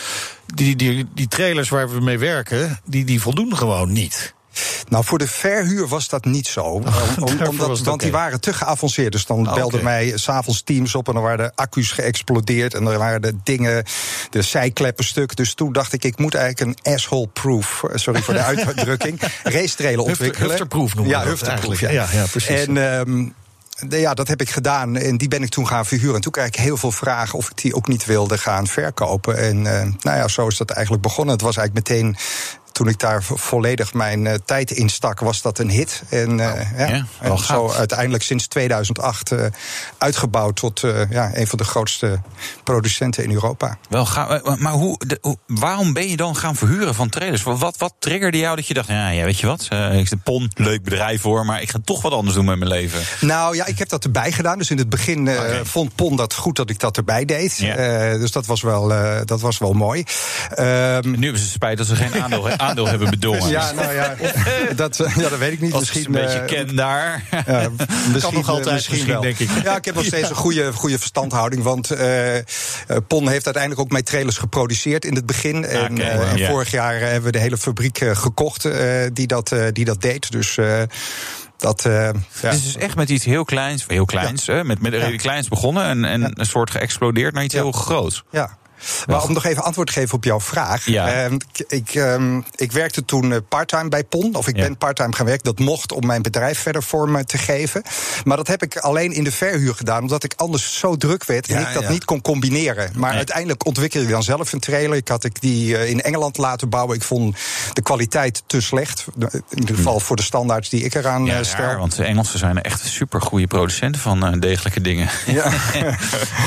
C: die, die, die trailers waar we mee werken, die, die voldoen gewoon niet.
F: Nou, voor de verhuur was dat niet zo. Om- om-
C: daarvoor
F: omdat, want die waren te geavanceerd. Dus dan
C: Ah,
F: belden
C: oké.
F: mij s'avonds teams op en dan waren de accu's geëxplodeerd. En dan waren de dingen, de zijkleppen stuk. Dus toen dacht ik, ik moet eigenlijk een asshole-proof, sorry voor de uitdrukking, racetrailer ontwikkelen.
C: hufterproof noemen we
F: Ja,
C: dat
F: hufterproof, ja.
C: Ja, ja, precies.
F: En ehm, ja, dat heb ik gedaan en die ben ik toen gaan verhuren. En toen kreeg ik heel veel vragen of ik die ook niet wilde gaan verkopen. En eh, nou ja, zo is dat eigenlijk begonnen. Het was eigenlijk meteen toen ik daar vo- volledig mijn eh, tijd in stak, was dat een hit. En, eh, ja,
D: ja,
F: en zo uiteindelijk sinds 2008 eh, uitgebouwd tot ja, een van de grootste producenten in Europa.
D: Wel, ga, maar hoe, de- waarom ben je dan gaan verhuren van trailers? Wat, wat, triggerde jou dat je dacht, ja, ja weet je wat, ik zit PON, leuk bedrijf hoor, maar ik ga toch wat anders doen met mijn leven.
F: Nou ja, ik heb dat erbij gedaan. Dus in het begin vond Pon dat goed dat ik dat erbij deed.
D: Ja.
F: Dus dat was wel, dat was wel mooi. Ehm,
D: Nu hebben ze spijt dat ze geen aandeel, aandeel hebben bedongen.
F: ja, nou ja, dat, eh, ja, dat weet ik niet.
D: Als
F: misschien
D: een beetje
F: eh,
D: ken daar.
F: Ja, misschien,
C: nog altijd,
F: eh,
C: misschien,
F: wel.
C: denk ik.
F: Ja, ik heb nog steeds een goede, goede verstandhouding. Want Pon heeft uiteindelijk ook mijn trailers geproduceerd in het begin. En, eh, en
D: ja.
F: vorig jaar hebben we de hele fabriek gekocht die, dat, die dat deed. Dus dat. eh, ja.
D: Het is dus echt met iets heel kleins, heel kleins, hè, met, met redelijk kleins begonnen en, en een soort geëxplodeerd naar iets
F: Ja.
D: heel groots.
F: Ja. Maar om nog even antwoord te geven op jouw vraag.
D: Ja.
F: Ehm, ik, ik, ehm, ik werkte toen eh, parttime bij PON. Of ik
D: Ja.
F: ben parttime gaan werken. Dat mocht om mijn bedrijf verder vorm te geven. Maar dat heb ik alleen in de verhuur gedaan. Omdat ik anders zo druk werd en
E: Ja,
F: ik dat
E: ja.
F: niet kon combineren. Maar
D: Nee.
F: uiteindelijk ontwikkel je dan zelf een trailer. Ik had ik die eh, in Engeland laten bouwen. Ik vond de kwaliteit te slecht. In ieder geval voor de standaards die ik eraan.
D: Ja,
F: eh, stel.
D: raar, want de Engelsen zijn echt super goede producenten van eh, degelijke dingen.
F: Ja.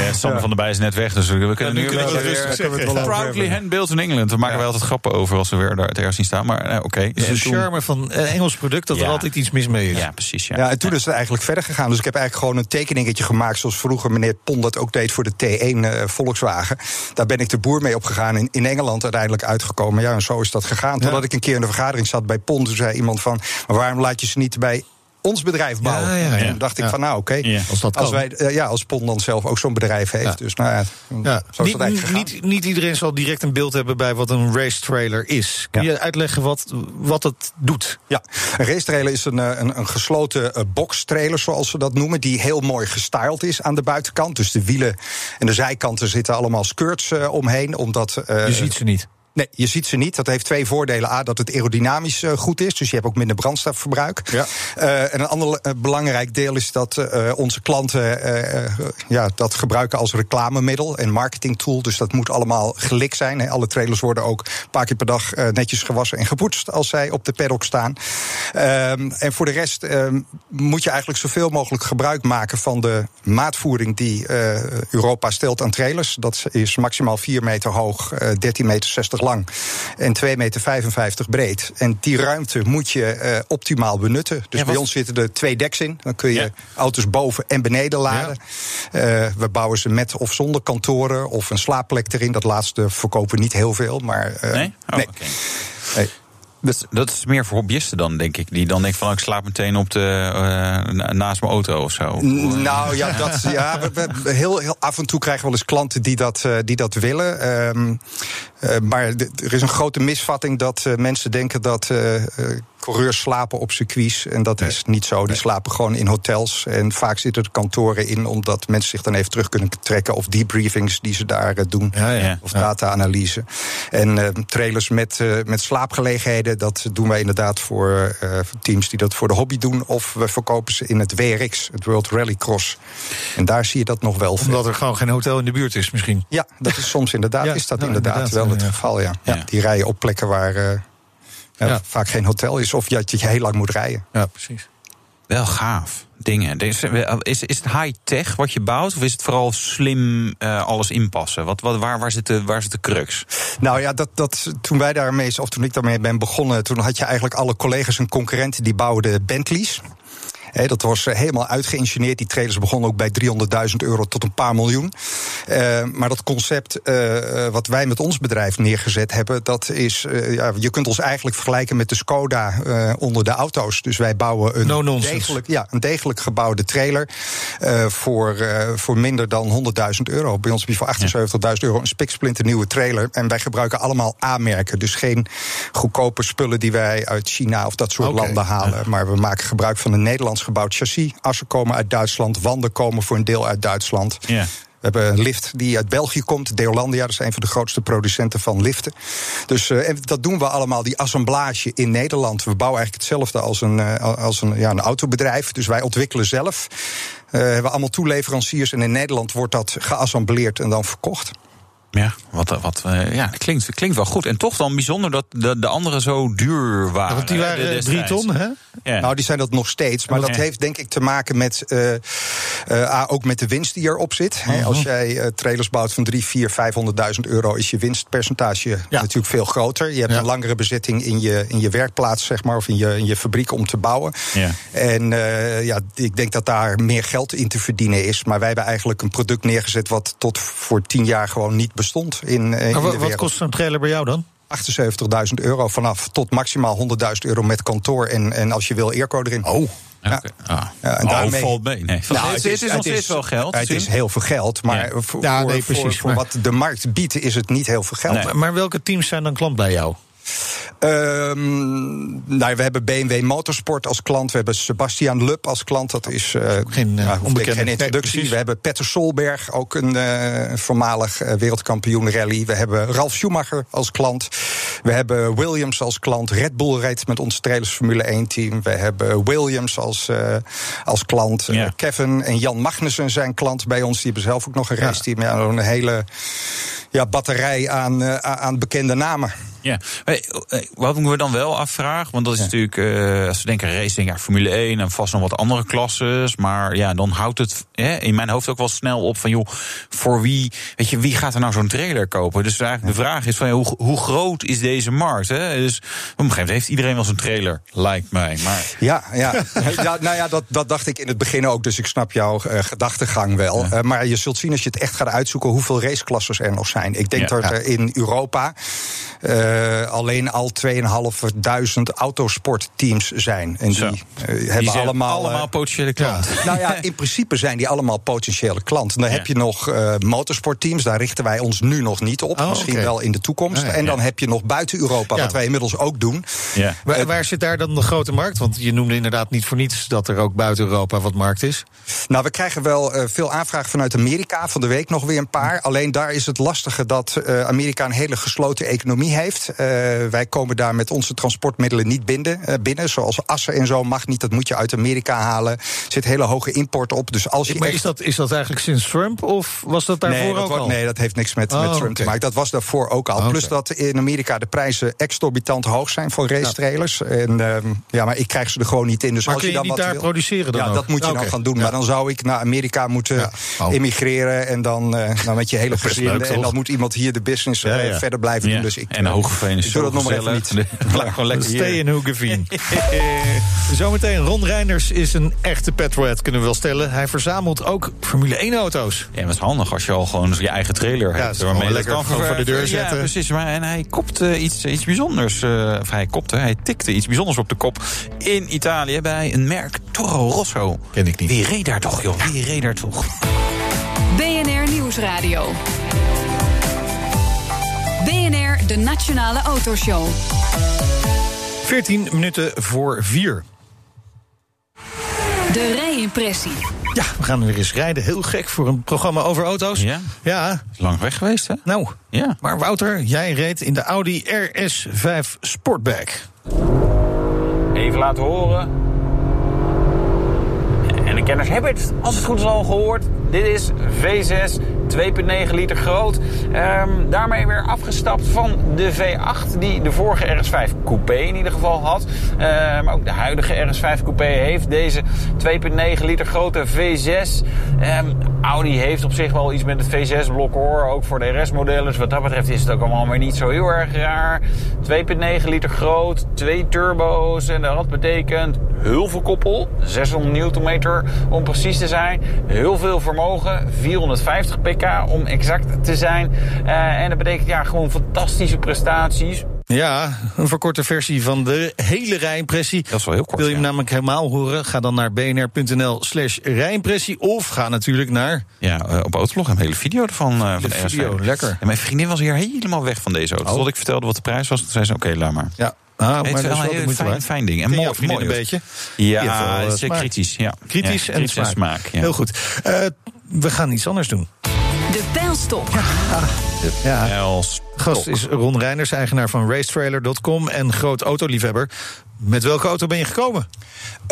D: Ja, Sander van der Bij is net weg, dus we kunnen
C: nu
D: wel weer-
C: rustig zeggen.
D: Proudly handbuilt in England. Daar maken wij altijd grappen over als we weer daar het ergens zien staan. Maar eh, oké.
C: Dus
D: En
C: de
D: toen-
C: charme van een Engels product dat er altijd iets mis mee is.
D: Ja, precies. Ja.
F: Ja, en toen is het eigenlijk verder gegaan. Dus ik heb eigenlijk gewoon een tekeningetje gemaakt... zoals vroeger meneer Pon dat ook deed voor de T1 eh, Volkswagen. Daar ben ik de boer mee opgegaan. In, in Engeland uiteindelijk uitgekomen. Ja, en zo is dat gegaan. Totdat ik een keer in de vergadering zat bij Pon. Toen zei iemand van, maar waarom laat je ze niet bij ons bedrijf bouwen?
C: Ja, ja, ja.
F: En toen dacht ik
C: Ja.
F: van, nou oké.
D: Ja.
C: Als dat
F: Als, wij, eh, ja, als Pon dan zelf ook zo'n bedrijf heeft.
C: Ja.
F: Dus nou ja,
C: Ja.
F: zo is dat
C: Niet,
F: eigenlijk
C: niet, niet iedereen zal direct een beeld hebben bij wat een race trailer is. Kun
F: Ja.
C: je uitleggen wat, wat het doet?
F: Ja, een racetrailer is een, eh, een, een gesloten eh, boxtrailer, zoals ze dat noemen, die heel mooi gestyled is aan de buitenkant. Dus de wielen en de zijkanten zitten allemaal skirts omheen, omdat... eh,
C: Je ziet ze niet.
F: Nee, je ziet ze niet. Dat heeft twee voordelen. A, dat het aerodynamisch eh, goed is, dus je hebt ook minder brandstofverbruik.
C: Ja.
F: Eh, en een ander eh, belangrijk deel is dat onze klanten ja, dat gebruiken als reclamemiddel en marketingtool. Dus dat moet allemaal gelik zijn. Alle trailers worden ook een paar keer per dag netjes gewassen en gepoetst als zij op de paddock staan. Ehm, en voor de rest ehm, moet je eigenlijk zoveel mogelijk gebruik maken van de maatvoering die Europa stelt aan trailers. Dat is maximaal 4 meter hoog, eh 13 meter 60 lang en 2 meter 55 breed. En die ruimte moet je eh, optimaal benutten. Dus
D: Ja,
F: bij ons zitten er twee decks in. Dan kun je
D: Ja.
F: auto's boven en beneden laden. Eh, we bouwen ze met of zonder kantoren of een slaapplek erin. Dat laatste verkopen we niet heel veel, maar eh,
D: Nee? Oh,
F: nee. Nee.
D: Dat, dat is meer voor hobbyisten dan, denk ik. Die dan denken van, oh, ik slaap meteen op de, na- naast mijn auto of zo.
F: Nou ja, dat, ja we, we- heel, heel af en toe krijgen we wel eens klanten die dat, die dat willen. Ehm, eh, maar de- er is een grote misvatting dat eh, mensen denken dat eh, eh, coureurs slapen op circuits. En dat is niet zo. Die slapen gewoon in hotels. En vaak zitten er kantoren in, omdat mensen zich dan even terug kunnen trekken. Of debriefings die ze daar eh, doen.
C: Ja, ja.
D: Ja.
F: Of data-analyse. En eh, trailers met, eh, met slaapgelegenheden, dat doen wij inderdaad voor eh, teams die dat voor de hobby doen. Of we verkopen ze in het WRX, het World Rally Cross. En daar zie je dat nog wel veel.
C: Omdat er gewoon geen hotel in de buurt is misschien.
F: Ja, dat is soms inderdaad,
C: Ja,
F: is dat inderdaad,
C: inderdaad,
F: wel het
C: ja.
F: geval, ja. ja.
D: Ja.
F: Die rijden op plekken waar eh, ja,
C: Ja.
F: vaak geen hotel is. Of dat je heel lang moet rijden.
C: Ja, precies.
D: Wel gaaf. Dingen. Is, is, is het high-tech wat je bouwt? Of is het vooral slim eh, alles inpassen? Wat, wat, waar, waar, zit de, waar zit de crux?
F: Nou ja, dat, dat, toen wij daarmee, of toen ik daarmee ben begonnen, toen had je eigenlijk alle collega's en concurrenten die bouwden Bentleys. Dat was eh, helemaal uitgeïngineerd. Die trailers begonnen ook bij 300.000 euro tot een paar miljoen. Eh, maar dat concept eh, wat wij met ons bedrijf neergezet hebben, dat is, ja, je kunt ons eigenlijk vergelijken met de Skoda onder de auto's. Dus wij bouwen een,
C: No
F: degelijk, ja, een degelijk gebouwde trailer voor, voor minder dan 100.000 euro. Bij ons heb je voor 78.000 euro een spiksplinter nieuwe trailer. En wij gebruiken allemaal A-merken. Dus geen goedkope spullen die wij uit China of dat soort landen halen. Maar we maken gebruik van een Nederlands gebouwd chassis. Assen komen uit Duitsland, wanden komen voor een deel uit Duitsland.
D: Ja.
F: We hebben een lift die uit België komt, Deolandia. Dat is een van de grootste producenten van liften. Dus eh, en dat doen we allemaal, die assemblage in Nederland. We bouwen eigenlijk hetzelfde als een, eh, als een, ja, een autobedrijf. Dus wij ontwikkelen zelf. Eh, we hebben allemaal toeleveranciers. En in Nederland wordt dat geassembleerd en dan verkocht.
D: Ja, wat, wat, eh, ja klinkt, klinkt wel goed. En toch dan bijzonder dat de, de anderen zo duur waren.
C: Want die waren
D: de-
C: drie ton, hè?
D: Ja.
F: Nou, die zijn dat nog steeds. Maar dat heeft denk ik te maken met. eh, eh, A, ook met de winst die erop zit. Hè, Als jij eh, trailers bouwt van 3, 4, 500.000 euro, is je winstpercentage
C: Ja.
F: natuurlijk veel groter. Je hebt
C: Ja.
F: een langere bezetting in je, in je werkplaats, zeg maar, of in je, in je fabriek om te bouwen.
D: Ja.
F: En eh, ja, ik denk dat daar meer geld in te verdienen is. Maar wij hebben eigenlijk een product neergezet wat tot voor 10 jaar gewoon niet bestond in, eh, in
C: Maar
F: de
C: wat,
F: wereld.
C: wat kost zo'n trailer bij jou dan?
F: 78.000 euro vanaf tot maximaal 100.000 euro met kantoor. En, en als je wil, airco erin. Oh.
D: Ja. Ah.
F: Ja, en
D: oh,
F: daarmee-
D: valt mee. Nee.
F: Nou,
D: het, is, het is nog steeds wel geld.
F: Het is heel veel geld, maar
D: Ja.
F: voor,
C: nee,
F: voor-
C: precies,
F: voor
C: maar-
F: wat de markt biedt, is het niet heel veel geld.
D: Nee.
C: Maar, maar welke teams zijn dan klant bij jou?
F: Ehm, nou, we hebben BMW Motorsport als klant. We hebben Sebastian Lub als klant. Dat is uh,
C: geen,
F: nou,
C: onbekende
F: geen introductie.
C: Nee,
F: we hebben Petter Solberg, ook een uh, voormalig wereldkampioen rally. We hebben Ralf Schumacher als klant. We hebben Williams als klant. Red Bull rijdt met ons trailers Formule 1 team. We hebben Williams als, als klant.
D: Ja.
F: Kevin en Jan Magnussen zijn klant bij ons. Die hebben zelf ook nog een race team. Ja, een hele ja, batterij aan, aan bekende namen.
D: Ja, wat moeten we dan wel afvragen? Want dat is ja. natuurlijk, uh, als we denken racing, ja, Formule 1 en vast nog wat andere klasses. Maar ja, dan houdt het hè, in mijn hoofd ook wel snel op van, joh, voor wie, weet je, wie gaat er nou zo'n trailer kopen? Dus eigenlijk de vraag is van, ja, hoe, hoe groot is deze markt? Hè? Dus op een gegeven moment heeft iedereen wel zo'n trailer, lijkt mij. Maar...
F: Ja, ja. nou ja, dat, dat dacht ik in het begin ook, dus ik snap jouw uh, gedachtegang wel. Uh, maar je zult zien als je het echt gaat uitzoeken hoeveel raceklasses er nog zijn. Ik denk dat er in Europa uh, alleen al 2.500 autosportteams zijn. En die, uh, hebben
D: die
F: allemaal.
D: allemaal potentiële klanten.
F: Ja. nou ja, in principe zijn die allemaal potentiële klanten. Dan ja. heb je nog motorsportteams, daar richten wij ons nu nog niet op.
C: Oh,
F: misschien
C: okay.
F: wel in de toekomst. en dan heb je nog buiten Europa, wat wij inmiddels ook doen.
C: Waar, waar, zit daar dan de grote markt? Want je noemde inderdaad niet voor niets dat er ook buiten Europa wat markt is.
F: Nou, we krijgen wel veel aanvragen vanuit Amerika. Van de week nog weer een paar. Alleen daar is het lastige dat Amerika een hele gesloten economie heeft. Uh, wij komen daar met onze transportmiddelen niet binnen, uh, binnen. Zoals assen en zo mag niet. Dat moet je uit Amerika halen. Er zit hele hoge import op. Dus als je
C: maar
F: echt...
C: is, dat, is dat eigenlijk sinds Trump? Of was dat daarvoor
F: nee, dat
C: ook
F: wordt,
C: al?
F: Nee, dat heeft niks met, oh, met Trump
C: okay.
F: te maken. Dat was daarvoor ook al.
C: Oh,
F: Plus dat in Amerika de prijzen exorbitant hoog zijn voor racetrailers. Ja. En uh, ja, maar ik krijg ze er gewoon niet in. Dus
C: maar
F: als
C: kun
F: je,
C: je
F: dan
C: niet
F: wat
C: daar
F: wil,
C: produceren dan
F: Ja,
C: ook?
F: dat moet je
C: okay.
F: dan gaan doen.
C: Ja.
F: Maar dan zou ik naar Amerika moeten
C: ja. oh.
F: emigreren. En dan, dan met je hele gezin. en dan moet iemand hier de business verder blijven doen. Dus ik,
D: en Hoogeveen is
F: ik doe dat nog maar even niet.
D: Blijf gewoon lekker
C: Stay in Hoogeveen. Zometeen, Ron Reinders is een echte petrolhead, kunnen we wel stellen. Hij verzamelt ook Formule 1-auto's.
D: Ja, dat is handig als je al gewoon je eigen trailer
C: ja,
D: hebt.
C: Waarmee je lekker kan voor de deur zetten.
D: Ja, precies. Maar, en hij kopte iets, iets bijzonders. Uh, of hij kopte, hij tikte iets bijzonders op de kop in Italië bij een merk Toro Rosso.
C: Ken ik niet.
D: Wie reed daar toch, joh? Wie reed daar toch?
B: BNR Nieuwsradio. De Nationale Autoshow.
C: 14 minuten voor 4.
B: De rijimpressie.
C: Ja, we gaan weer eens rijden. Heel gek voor een programma over auto's.
D: Ja.
C: Ja.
D: Lang weg geweest, hè?
C: Nou.
D: Ja.
C: Maar Wouter, jij reed in de Audi RS5 Sportback.
D: Even laten horen. En de kenners hebben het, als het goed is, al gehoord. Dit is V6, 2,9 liter groot. Um, daarmee weer afgestapt van de V8, die de vorige RS5 Coupé in ieder geval had. Maar ook de huidige RS5 Coupé heeft deze 2,9 liter grote V6. Um, Audi heeft op zich wel iets met het V6-blok hoor, ook voor de RS-modellen. Dus wat dat betreft is het ook allemaal weer niet zo heel erg raar. 2,9 liter groot, twee turbo's en dat betekent heel veel koppel. 600 Nm om precies te zijn. Heel veel vermogen, 450 pk om exact te zijn. Uh, en dat betekent ja, gewoon fantastische prestaties.
C: Ja, een verkorte versie van de hele rijimpressie.
D: Dat is wel heel kort.
C: Wil je hem
D: ja.
C: namelijk helemaal horen? Ga dan naar bnr.nl slash rijimpressie. Of ga natuurlijk naar...
D: Ja, uh, op Autolog een hele video ervan. Uh,
C: de
D: van
C: video,
D: RS5.
C: lekker.
D: En mijn vriendin was hier helemaal weg van deze auto. Oh. Tot ik vertelde wat de prijs was, toen zei ze, oké, laat maar.
C: Ja. Ah, maar
D: het
C: is wel
D: een heel fijn, fijn ding. En mooi, mooi
C: een beetje.
D: Ja,
C: Ja,
D: het is
C: smaak.
D: kritisch. Ja.
C: Kritisch
D: ja,
C: en
D: kritisch
C: smaak.
D: smaak ja.
C: Heel goed. Uh, we gaan iets anders doen.
B: De pijlstok.
D: De
C: Ja. Gast is Ron Reiners, eigenaar van racetrailer.com en groot autoliefhebber. Met welke auto ben je gekomen?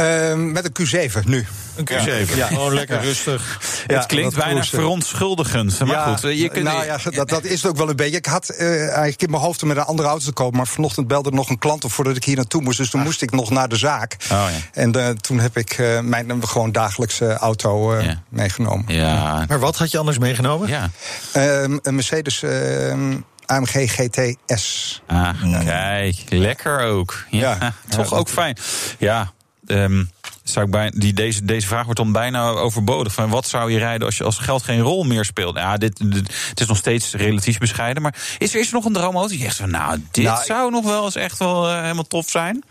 F: Uh, met een Q7 nu.
C: Een Q7.
F: Ja.
C: Gewoon lekker rustig.
F: Ja,
D: het klinkt bijna
F: cruisen.
D: verontschuldigend. Maar
F: ja,
D: goed, eh, je kunt...
F: nou ja, dat, dat is het ook wel een beetje. Ik had uh, eigenlijk in mijn hoofd om met een andere auto te kopen... maar vanochtend belde er nog een klant op voordat ik hier naartoe moest. Dus toen moest ik nog naar de zaak.
D: Oh, ja.
F: En uh, toen heb ik uh, mijn gewoon dagelijkse auto
D: Ja.
F: meegenomen.
D: Ja,
C: Maar wat had je anders meegenomen?
D: ja.
F: Ehm, een Mercedes ehm, AMG GTS.
D: Ah, kijk, lekker ook. Ja,
F: Ja.
D: toch ook fijn. Ja, ehm, Zou ik bij, die, deze, deze vraag wordt dan bijna overbodig. Van wat zou je rijden als, je, als geld geen rol meer speelt? Ja, dit, dit- het is nog steeds relatief bescheiden. Maar is er, is er nog een droomauto? Die zegt van, nou, dit
F: Nou,
D: zou nog wel eens echt wel eh, helemaal tof zijn.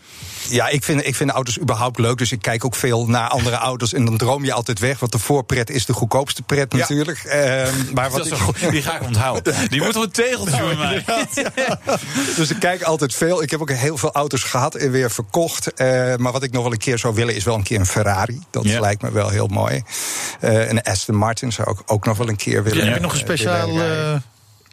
F: Ja, ik vind, ik vind auto's überhaupt leuk. Dus ik kijk ook veel naar andere auto's. En dan droom je altijd weg. Want de voorpret is de goedkoopste pret
E: Ja.
F: natuurlijk. Ehm, maar wat ik,
D: goed. Die ga ik onthouden. Die moeten we een tegeltje bij mij.
F: dus ik kijk altijd veel. Ik heb ook heel veel auto's gehad en weer verkocht. Eh, maar wat ik nog wel een keer zou willen is wel een keer een Ferrari. Dat lijkt me wel heel mooi. Eh een Aston Martin zou ik ook nog wel een keer willen.
C: Heb je nog een
F: eh,
C: speciaal eh,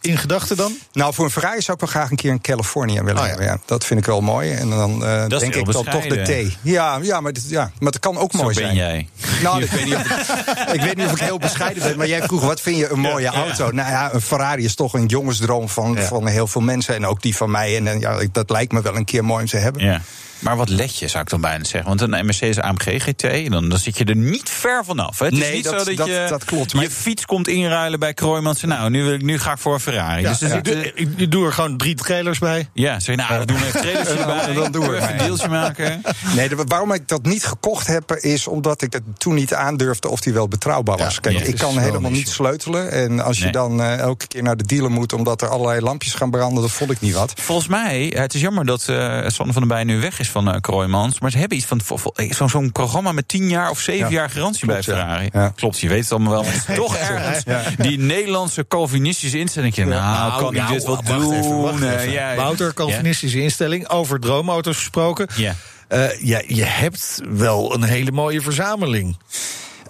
C: in gedachten dan?
F: Nou, voor een Ferrari zou ik wel graag een keer in Californië willen
C: Oh, ja.
F: hebben. Ja, dat vind ik wel mooi. En dan denk ik dan toch de. T. Ja, ja, maar, dit- ja, maar het kan ook
D: Zo
F: mooi
D: ben
F: zijn.
D: jij.
F: Nou, ik weet, niet of ik, ik weet niet of ik heel bescheiden ben. Maar jij vroeg, wat vind je een mooie auto? Nou ja, een Ferrari is toch een jongensdroom van, van heel veel mensen. En ook die van mij. En, ja, dat lijkt me wel een keer mooi om te hebben.
D: Ja. Maar wat let je, zou ik dan bijna zeggen. Want een Mercedes AMG GT, dan, dan zit je er niet ver vanaf. hè. Het is
F: Nee,
D: niet
F: dat-
D: zo dat,
F: dat-
D: je
F: dat klopt.
D: je
F: Maar-
D: fiets komt inruilen bij Kroijmans. Nou, nu, wil ik, nu ga ik voor een Ferrari.
C: Ja,
D: dus er
C: ik, doe, ik, doe er gewoon drie trailers bij.
D: ja, zeg je, nou, we doen even erbij.
F: dan doen we
D: even een deeltje maken.
F: Nee, de- waarom ik dat niet gekocht heb, is omdat ik het toen niet aandurfde of die wel betrouwbaar was.
C: Ja,
F: Kijk,
C: ja,
F: ik
C: is
F: kan helemaal niet sleutelen. En als je dan eh, elke keer naar de dealer moet omdat er allerlei lampjes gaan branden, dat vond ik niet wat.
D: Volgens mij, het is jammer dat eh Sander van der Bij nu weg is van eh Kroijmans. Maar ze hebben iets van eh, zo'n programma met 10 jaar of 7
F: Ja,
D: jaar garantie
F: klopt,
D: bij. Ferrari.
F: Ja.
D: Klopt, je weet het allemaal wel. Maar het is toch ergens die Nederlandse Calvinistische instelling. Nou,
C: Nou,
D: kan ik
C: nou,
D: dit wel
C: wacht
D: doen?
C: even, wacht even.
D: ja, ja.
C: Wouter, Calvinistische instelling, over droomauto's gesproken.
D: Ja.
C: Eh, ja, je hebt wel een hele mooie verzameling.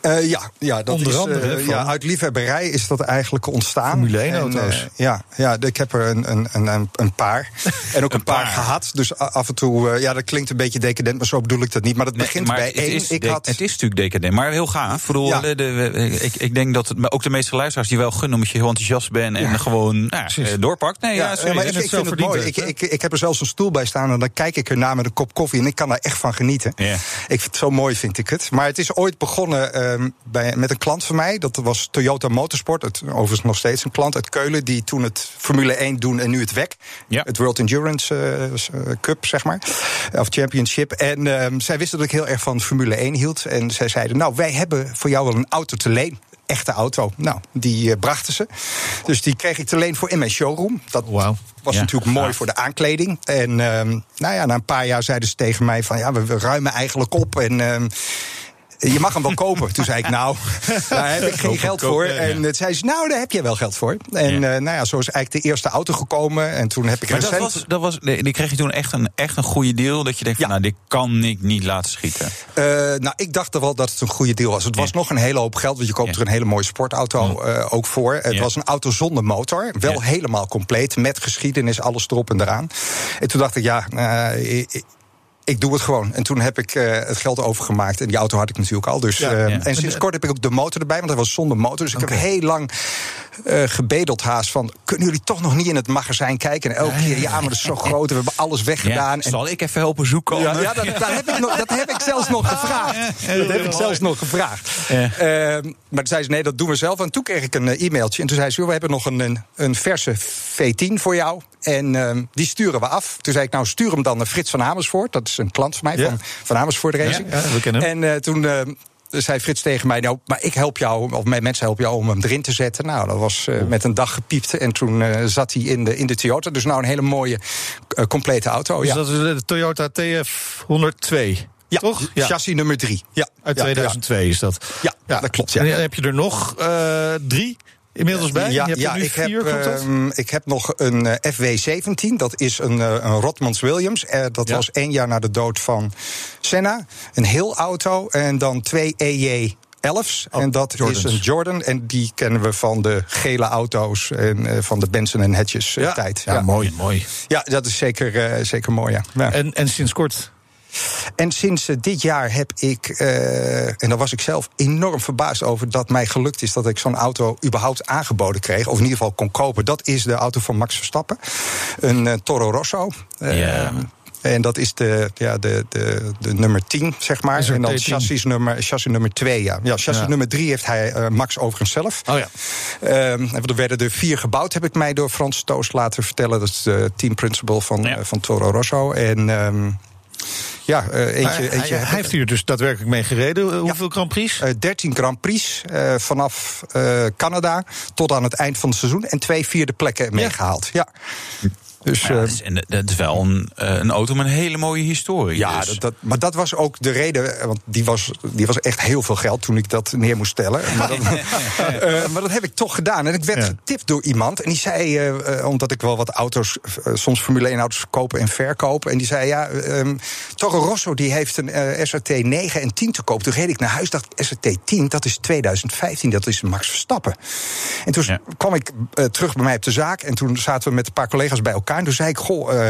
F: Eh, ja, ja, dat
C: Onder
F: is,
C: andere,
F: eh, ja, uit liefhebberij is dat eigenlijk ontstaan.
C: Formule 1
F: En,
C: auto's.
F: eh, ja, ja, ik heb er een, een, een- een, paar. En ook een, paar.
D: paar.
F: gehad. Dus af en toe, ja, dat klinkt een beetje decadent, maar zo bedoel ik dat niet. Maar dat
D: Nee,
F: begint
D: maar
F: bij
D: het
F: één.
D: Is
F: ik had,
D: Het is natuurlijk decadent, maar heel gaaf. Bedoel,
F: Ja.
D: de, de- ik, ik denk dat het, maar ook de meeste luisteraars die wel gunnen... omdat je heel enthousiast bent en gewoon nou, doorpakt. Nee, ja, sorry,
F: maar ik, vind het mooi. Ik, ik, ik heb er zelfs een stoel bij staan en dan kijk ik ernaar met een kop koffie en ik kan daar echt van genieten.
D: Ja.
F: Ik vind het zo mooi, vind ik het. Maar het is ooit begonnen bij, met een klant van mij. Dat was Toyota Motorsport. Het, overigens nog steeds een klant uit Keulen. Die toen het Formule 1 doen en nu het WEC.
D: Ja.
F: Het World Endurance eh, eh, Cup, zeg maar. Of Championship. En ehm, zij wisten dat ik heel erg van Formule 1 hield. En zij zeiden, nou, wij hebben voor jou wel een auto te leen. Echte auto. Nou, die eh, brachten ze. Dus die kreeg ik te leen voor in mijn showroom. Dat was
D: Ja,
F: natuurlijk mooi voor de aankleding. En ehm, nou ja, na een paar jaar zeiden ze tegen mij van... ja, we, we ruimen eigenlijk op en... ehm, je mag hem wel kopen. Toen zei ik, nou, daar heb ik geen geld voor. En toen zei ze, nou, daar heb je wel geld voor. En
D: Ja.
F: eh, nou ja, zo is eigenlijk de eerste auto gekomen. En toen heb ik
D: Maar dat was, dat was, nee, die kreeg je toen echt een, echt een goede deal. Dat je denkt, van, nou, dit kan ik niet laten schieten.
F: Eh, nou, ik dacht er wel dat het een goede deal was. Het was
D: Ja.
F: nog een hele hoop geld, want je koopt er een hele mooie sportauto eh, ook voor. Het was een auto zonder motor, wel helemaal compleet, met geschiedenis, alles erop en eraan. En toen dacht ik, ja, ik, doe het gewoon. En toen heb ik eh, het geld overgemaakt. En die auto had ik natuurlijk al. Dus,
C: Ja.
F: eh,
D: Ja.
F: En sinds kort heb ik ook de motor erbij, want hij was zonder motor. Dus ik heb heel lang eh, gebedeld haast van... kunnen jullie toch nog niet in het magazijn kijken? En elke keer, ja, maar dat is zo groot. en We hebben alles weggedaan. En
D: Zal ik even helpen zoeken?
F: ja, ja dat, dat, heb ik nog, dat heb ik zelfs nog gevraagd. Dat heb ik zelfs nog gevraagd. Ehm, maar toen zei ze, nee, dat doen we zelf. En toen kreeg ik een eh, e-mailtje. En toen zei ze, we hebben nog een, een, verse V10 voor jou. En ehm, die sturen we af. Toen zei ik, nou, stuur hem dan naar Frits van Amersfoort. Dat is een klant van mij,
C: Ja.
F: van, van Amersfoort Racing.
C: Ja, we kennen hem.
F: En eh, toen... eh, zei Frits tegen mij, nou, maar ik help jou, of mijn mensen helpen jou om hem erin te zetten. Nou, dat was eh, met een dag gepiept en toen eh, zat hij in de, in de Toyota. Dus nou een hele mooie, eh, complete auto.
C: Dus
F: ja.
C: dat is de Toyota TF 102.
F: Ja,
C: toch? Ja.
F: chassis nummer drie. Ja,
C: Uit
F: ja,
C: 2002 is dat.
F: Ja, dat klopt, ja.
C: En dan heb je er nog drie inmiddels bij?
F: Ja,
C: je
F: ja
C: nu
F: ik,
C: vier,
F: heb,
C: klopt dat?
F: ehm, ik heb nog een eh, FW17. Dat is een, eh, een Rotmans Williams. Eh, dat
C: Ja.
F: was één jaar na de dood van Senna. Een heel auto. En dan twee EJ. 11's.
C: Oh,
F: en dat
C: Jordans.
F: is een Jordan. En die kennen we van de gele auto's en eh, van de Benson en Hedges tijd.
C: ja, mooi, mooi.
F: Ja, dat is zeker, eh, zeker mooi. Ja. Ja.
C: En, en sinds kort
F: En sinds eh, dit jaar heb ik, eh, en daar was ik zelf enorm verbaasd over, dat mij gelukt is dat ik zo'n auto überhaupt aangeboden kreeg, of in ieder geval kon kopen. Dat is de auto van Max Verstappen, een eh, Toro Rosso.
D: Ja.
F: En dat is de, ja, de, de, de nummer 10, zeg maar.
C: Is
F: En dan
C: T10?
F: chassis nummer, chassis nummer 2, ja. Ja, chassis
C: Ja.
F: nummer 3 heeft hij, eh, Max overigens zelf.
C: Oh ja.
F: Ehm, er werden er vier gebouwd, heb ik mij door Frans Toos laten vertellen. Dat is de team principal van,
D: Ja.
F: van Toro Rosso. En ehm, Ja, uh, eentje, eentje
C: hij, hij heeft hier dus daadwerkelijk mee gereden. Hoeveel Grand Prix?
F: Uh, 13 Grand Prix vanaf Canada tot aan het eind van het seizoen. En twee vierde plekken meegehaald. Ja.
D: Dus, ja, dat, is, en dat is wel een, een, auto met een hele mooie historie.
F: Ja,
D: dus.
F: dat, dat, maar dat was ook de reden. Want die was, die was echt heel veel geld toen ik dat neer moest stellen. Maar, dat, uh, maar dat heb ik toch gedaan. En ik werd ja. getipt door iemand. En die zei, uh, omdat ik wel wat auto's, uh, soms Formule 1 auto's kopen en verkopen. En die zei, ja, um, Toro Rosso die heeft een SRT 9 en 10 te koop. Toen reed ik naar huis, dacht SRT 10, dat is 2015, dat is Max Verstappen. En toen ja. kwam ik terug bij mij op de zaak. En toen zaten we met een paar collega's bij elkaar. En toen zei ik, goh, uh,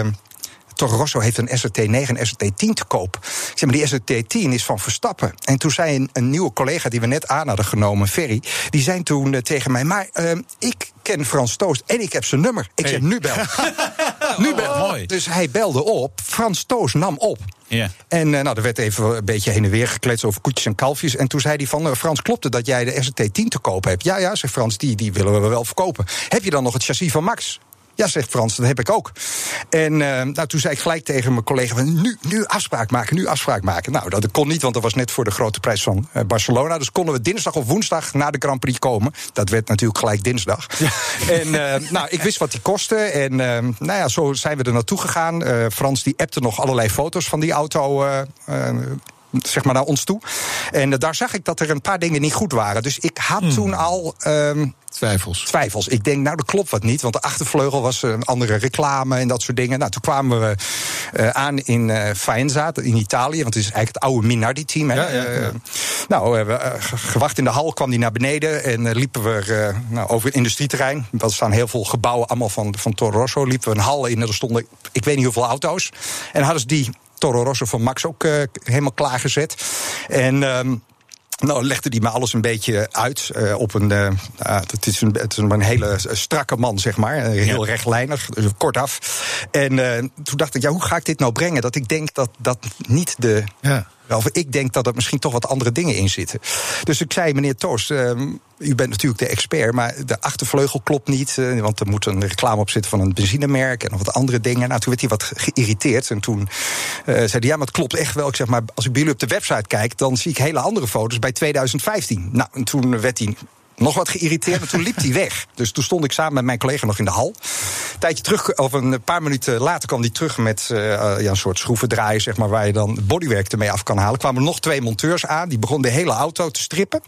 F: Toro Rosso heeft een SRT 9 en SRT 10 te koop. Ik zeg maar, die SRT 10 is van Verstappen. En toen zei een, een nieuwe collega die we net aan hadden genomen, Ferry... die zei toen uh, tegen mij, maar uh, ik ken Frans Toost en ik heb zijn nummer. Ik hey. zeg, nu bel. nu bel.
D: Oh, mooi.
F: Dus hij belde op, Frans Toost nam op.
D: Yeah.
F: En uh, nou, er werd even een beetje heen en weer gekletst over koetjes en kalfjes. En toen zei hij van, uh, Frans, klopt het dat jij de SRT 10 te koop hebt? Ja, ja, zegt Frans, die, die willen we wel verkopen. Heb je dan nog het chassis van Max? Ja, zegt Frans, dat heb ik ook. En uh, nou, toen zei ik gelijk tegen mijn collega: van, nu, nu afspraak maken, nu afspraak maken. Nou, dat kon niet, want dat was net voor de grote prijs van uh, Barcelona. Dus konden we dinsdag of woensdag na de Grand Prix komen. Dat werd natuurlijk gelijk dinsdag. Ja. En uh, nou, ik wist wat die kostte. En nou ja, zo zijn we er naartoe gegaan. Frans die appte nog allerlei foto's van die auto zeg maar naar ons toe. En uh, daar zag ik dat er een paar dingen niet goed waren. Dus ik had hmm. toen al. Um,
C: Twijfels.
F: Twijfels. Ik denk, nou, dat klopt wat niet. Want de achtervleugel was een andere reclame en dat soort dingen. Nou, toen kwamen we uh, aan in uh, Faenza, in Italië. Want het is eigenlijk het oude Minardi-team.
C: Ja, ja, ja.
F: nou, we hebben gewacht in de hal, kwam die naar beneden. En liepen we nou, over het industrieterrein. Er staan heel veel gebouwen, allemaal van, van Toro Rosso. Liepen we een hal in en er stonden, ik weet niet hoeveel auto's. En hadden ze die Toro Rosso van Max ook uh, helemaal klaargezet. En. Um, nou, legde hij me alles een beetje uit uh, op een. Uh, uh, het, is een het is een hele strakke man, zeg maar. Heel ja. rechtlijnig, dus kortaf. En toen dacht ik, ja, hoe ga ik dit nou brengen? Dat ik denk dat dat niet de. Ja. Of ik denk dat er misschien toch wat andere dingen in zitten. Dus ik zei, meneer Toos, u bent natuurlijk de expert, maar de achtervleugel klopt niet. Want er moet een reclame op zitten van een benzinemerk en nog wat andere dingen. Nou, toen werd hij wat geïrriteerd. En toen uh, zei hij, ja, maar het klopt echt wel. Ik zeg, maar als ik bij jullie op de website kijk, dan zie ik hele andere foto's bij 2015. Nou, en toen werd hij nog wat geïrriteerd, maar toen liep hij weg. Dus toen stond ik samen met mijn collega nog in de hal. Een tijdje terug, of een paar minuten later kwam hij terug met uh, ja, een soort schroevendraaier, zeg maar, waar je dan bodywerk ermee af kan halen. kwamen nog twee monteurs aan, die begonnen de hele auto te strippen.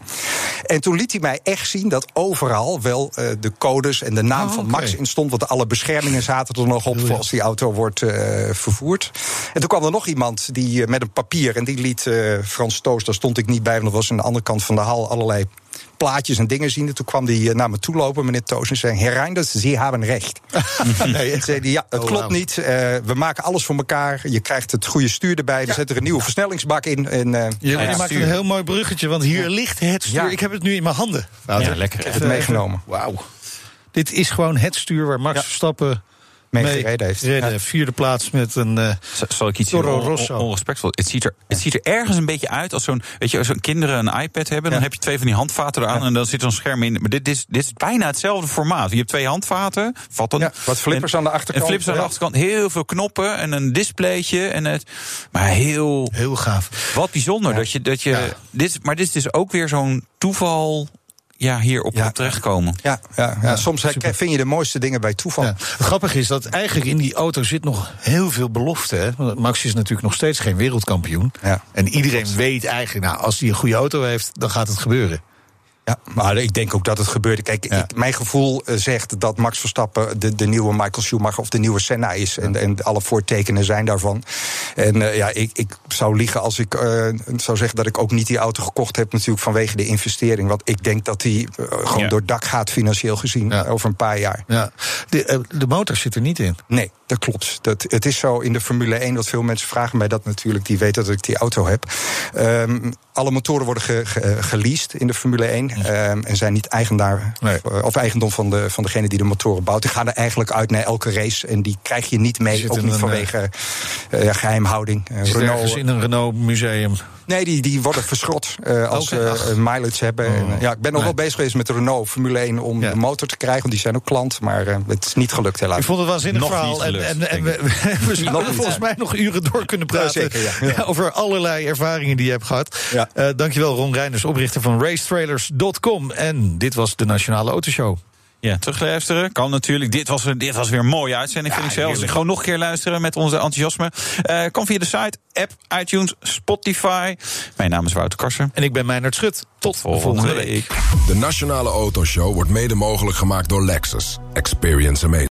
F: En toen liet hij mij echt zien dat overal wel uh, de codes en de naam oh, van Max okay. in stond. Want alle beschermingen zaten er nog op als die auto wordt uh, vervoerd. En toen kwam er nog iemand die met een papier en die liet Frans Toos, daar stond ik niet bij, want dat was aan de andere kant van de hal allerlei plaatjes en dingen zien. En toen kwam hij naar me toe lopen, meneer Toos, en zei: Reinders, Sie hebben recht. nee, en zei hij: Ja, het oh, klopt wow. niet. Uh, we maken alles voor elkaar. Je krijgt het goede stuur erbij. We zetten er een nieuwe versnellingsbak in. En, uh,
C: je ja, maakt een heel mooi bruggetje, want hier ligt het stuur. Ik heb het nu in mijn handen.
D: Nou, ja, lekker.
F: Ik heb het meegenomen.
C: Wauw. Dit is gewoon het stuur waar Max Verstappen
F: mee gereden heeft.
C: Ja. Vierde plaats met een uh,
D: Zal ik iets Toro Rosso. onrespectvol? Het ziet, er, het ziet er ergens een beetje uit als zo'n... Weet je, als zo'n kinderen een iPad hebben... dan heb je twee van die handvaten eraan en dan zit zo'n scherm in. Maar dit, dit, is, dit is bijna hetzelfde formaat. Je hebt twee handvaten, vat dan...
F: wat flippers
D: en,
F: aan de achterkant.
D: En flippers aan de achterkant. Heel veel knoppen en een displaytje. En het, maar heel...
C: Heel gaaf.
D: Wat bijzonder dat je... Dat je dit, maar dit is dus ook weer zo'n toeval ja, hier op, ja. terechtkomen.
F: Ja, ja, ja, ja soms super. vind je de mooiste dingen bij toeval. Ja.
C: Grappig is dat eigenlijk in die auto zit nog heel veel belofte. Hè? Want Max is natuurlijk nog steeds geen wereldkampioen.
F: Ja.
C: En iedereen weet eigenlijk, nou, als hij een goede auto heeft, dan gaat het gebeuren.
F: Ja, maar ik denk ook dat het gebeurde. Kijk, ja. ik, mijn gevoel zegt dat Max Verstappen de, de nieuwe Michael Schumacher of de nieuwe Senna is. Ja. En, en alle voortekenen zijn daarvan. En uh, ja, ik, ik zou liegen als ik uh, zou zeggen dat ik ook niet die auto gekocht heb, natuurlijk vanwege de investering. Want ik denk dat die uh, gewoon ja. door het dak gaat, financieel gezien, over een paar jaar.
C: Ja. De, de motor zit er niet in.
F: Nee, dat klopt. Dat, het is zo in de Formule 1, wat veel mensen vragen mij dat natuurlijk, die weten dat ik die auto heb. Um, alle motoren worden ge, ge, geleased in de Formule 1. Um, en zijn niet eigenaar nee. of eigendom van, de, van degene die de motoren bouwt. Die gaan er eigenlijk uit naar elke race. En die krijg je niet mee. Ook niet vanwege uh, geheimhouding.
C: Uh, Renault, in een Renault museum.
F: Nee, die, die worden verschrot uh, als ze
C: ach.
F: uh, mileage hebben.
C: Oh.
F: En, ja, ik ben nog
C: Nee.
F: wel bezig geweest met Renault Formule 1 om
C: Ja.
F: de motor te krijgen. Want die zijn ook klant, maar uh, het is niet gelukt helaas.
C: Ik vond het waanzinnig
D: Nog
C: verhaal.
D: niet
C: En,
D: gelukt,
C: en, we, we zouden
F: Nog niet.
C: volgens mij nog uren door kunnen praten.
F: zeker, ja. Ja.
C: over allerlei ervaringen die je hebt gehad.
F: Ja.
C: Eh, dankjewel Ron Reiners, oprichter van racetrailers.com. En dit was de Nationale Autoshow.
D: Ja, terugluisteren kan natuurlijk. Dit was, dit was weer een mooie uitzending, vind ik zelfs. Gewoon nog een keer luisteren met onze enthousiasme. Eh kan via de site, app, iTunes, Spotify. Mijn naam is Wouter Karsen.
C: En ik ben Meijnerd Schut. Tot volgende week.
A: De Nationale Autoshow wordt mede mogelijk gemaakt door Lexus. Experience amazing.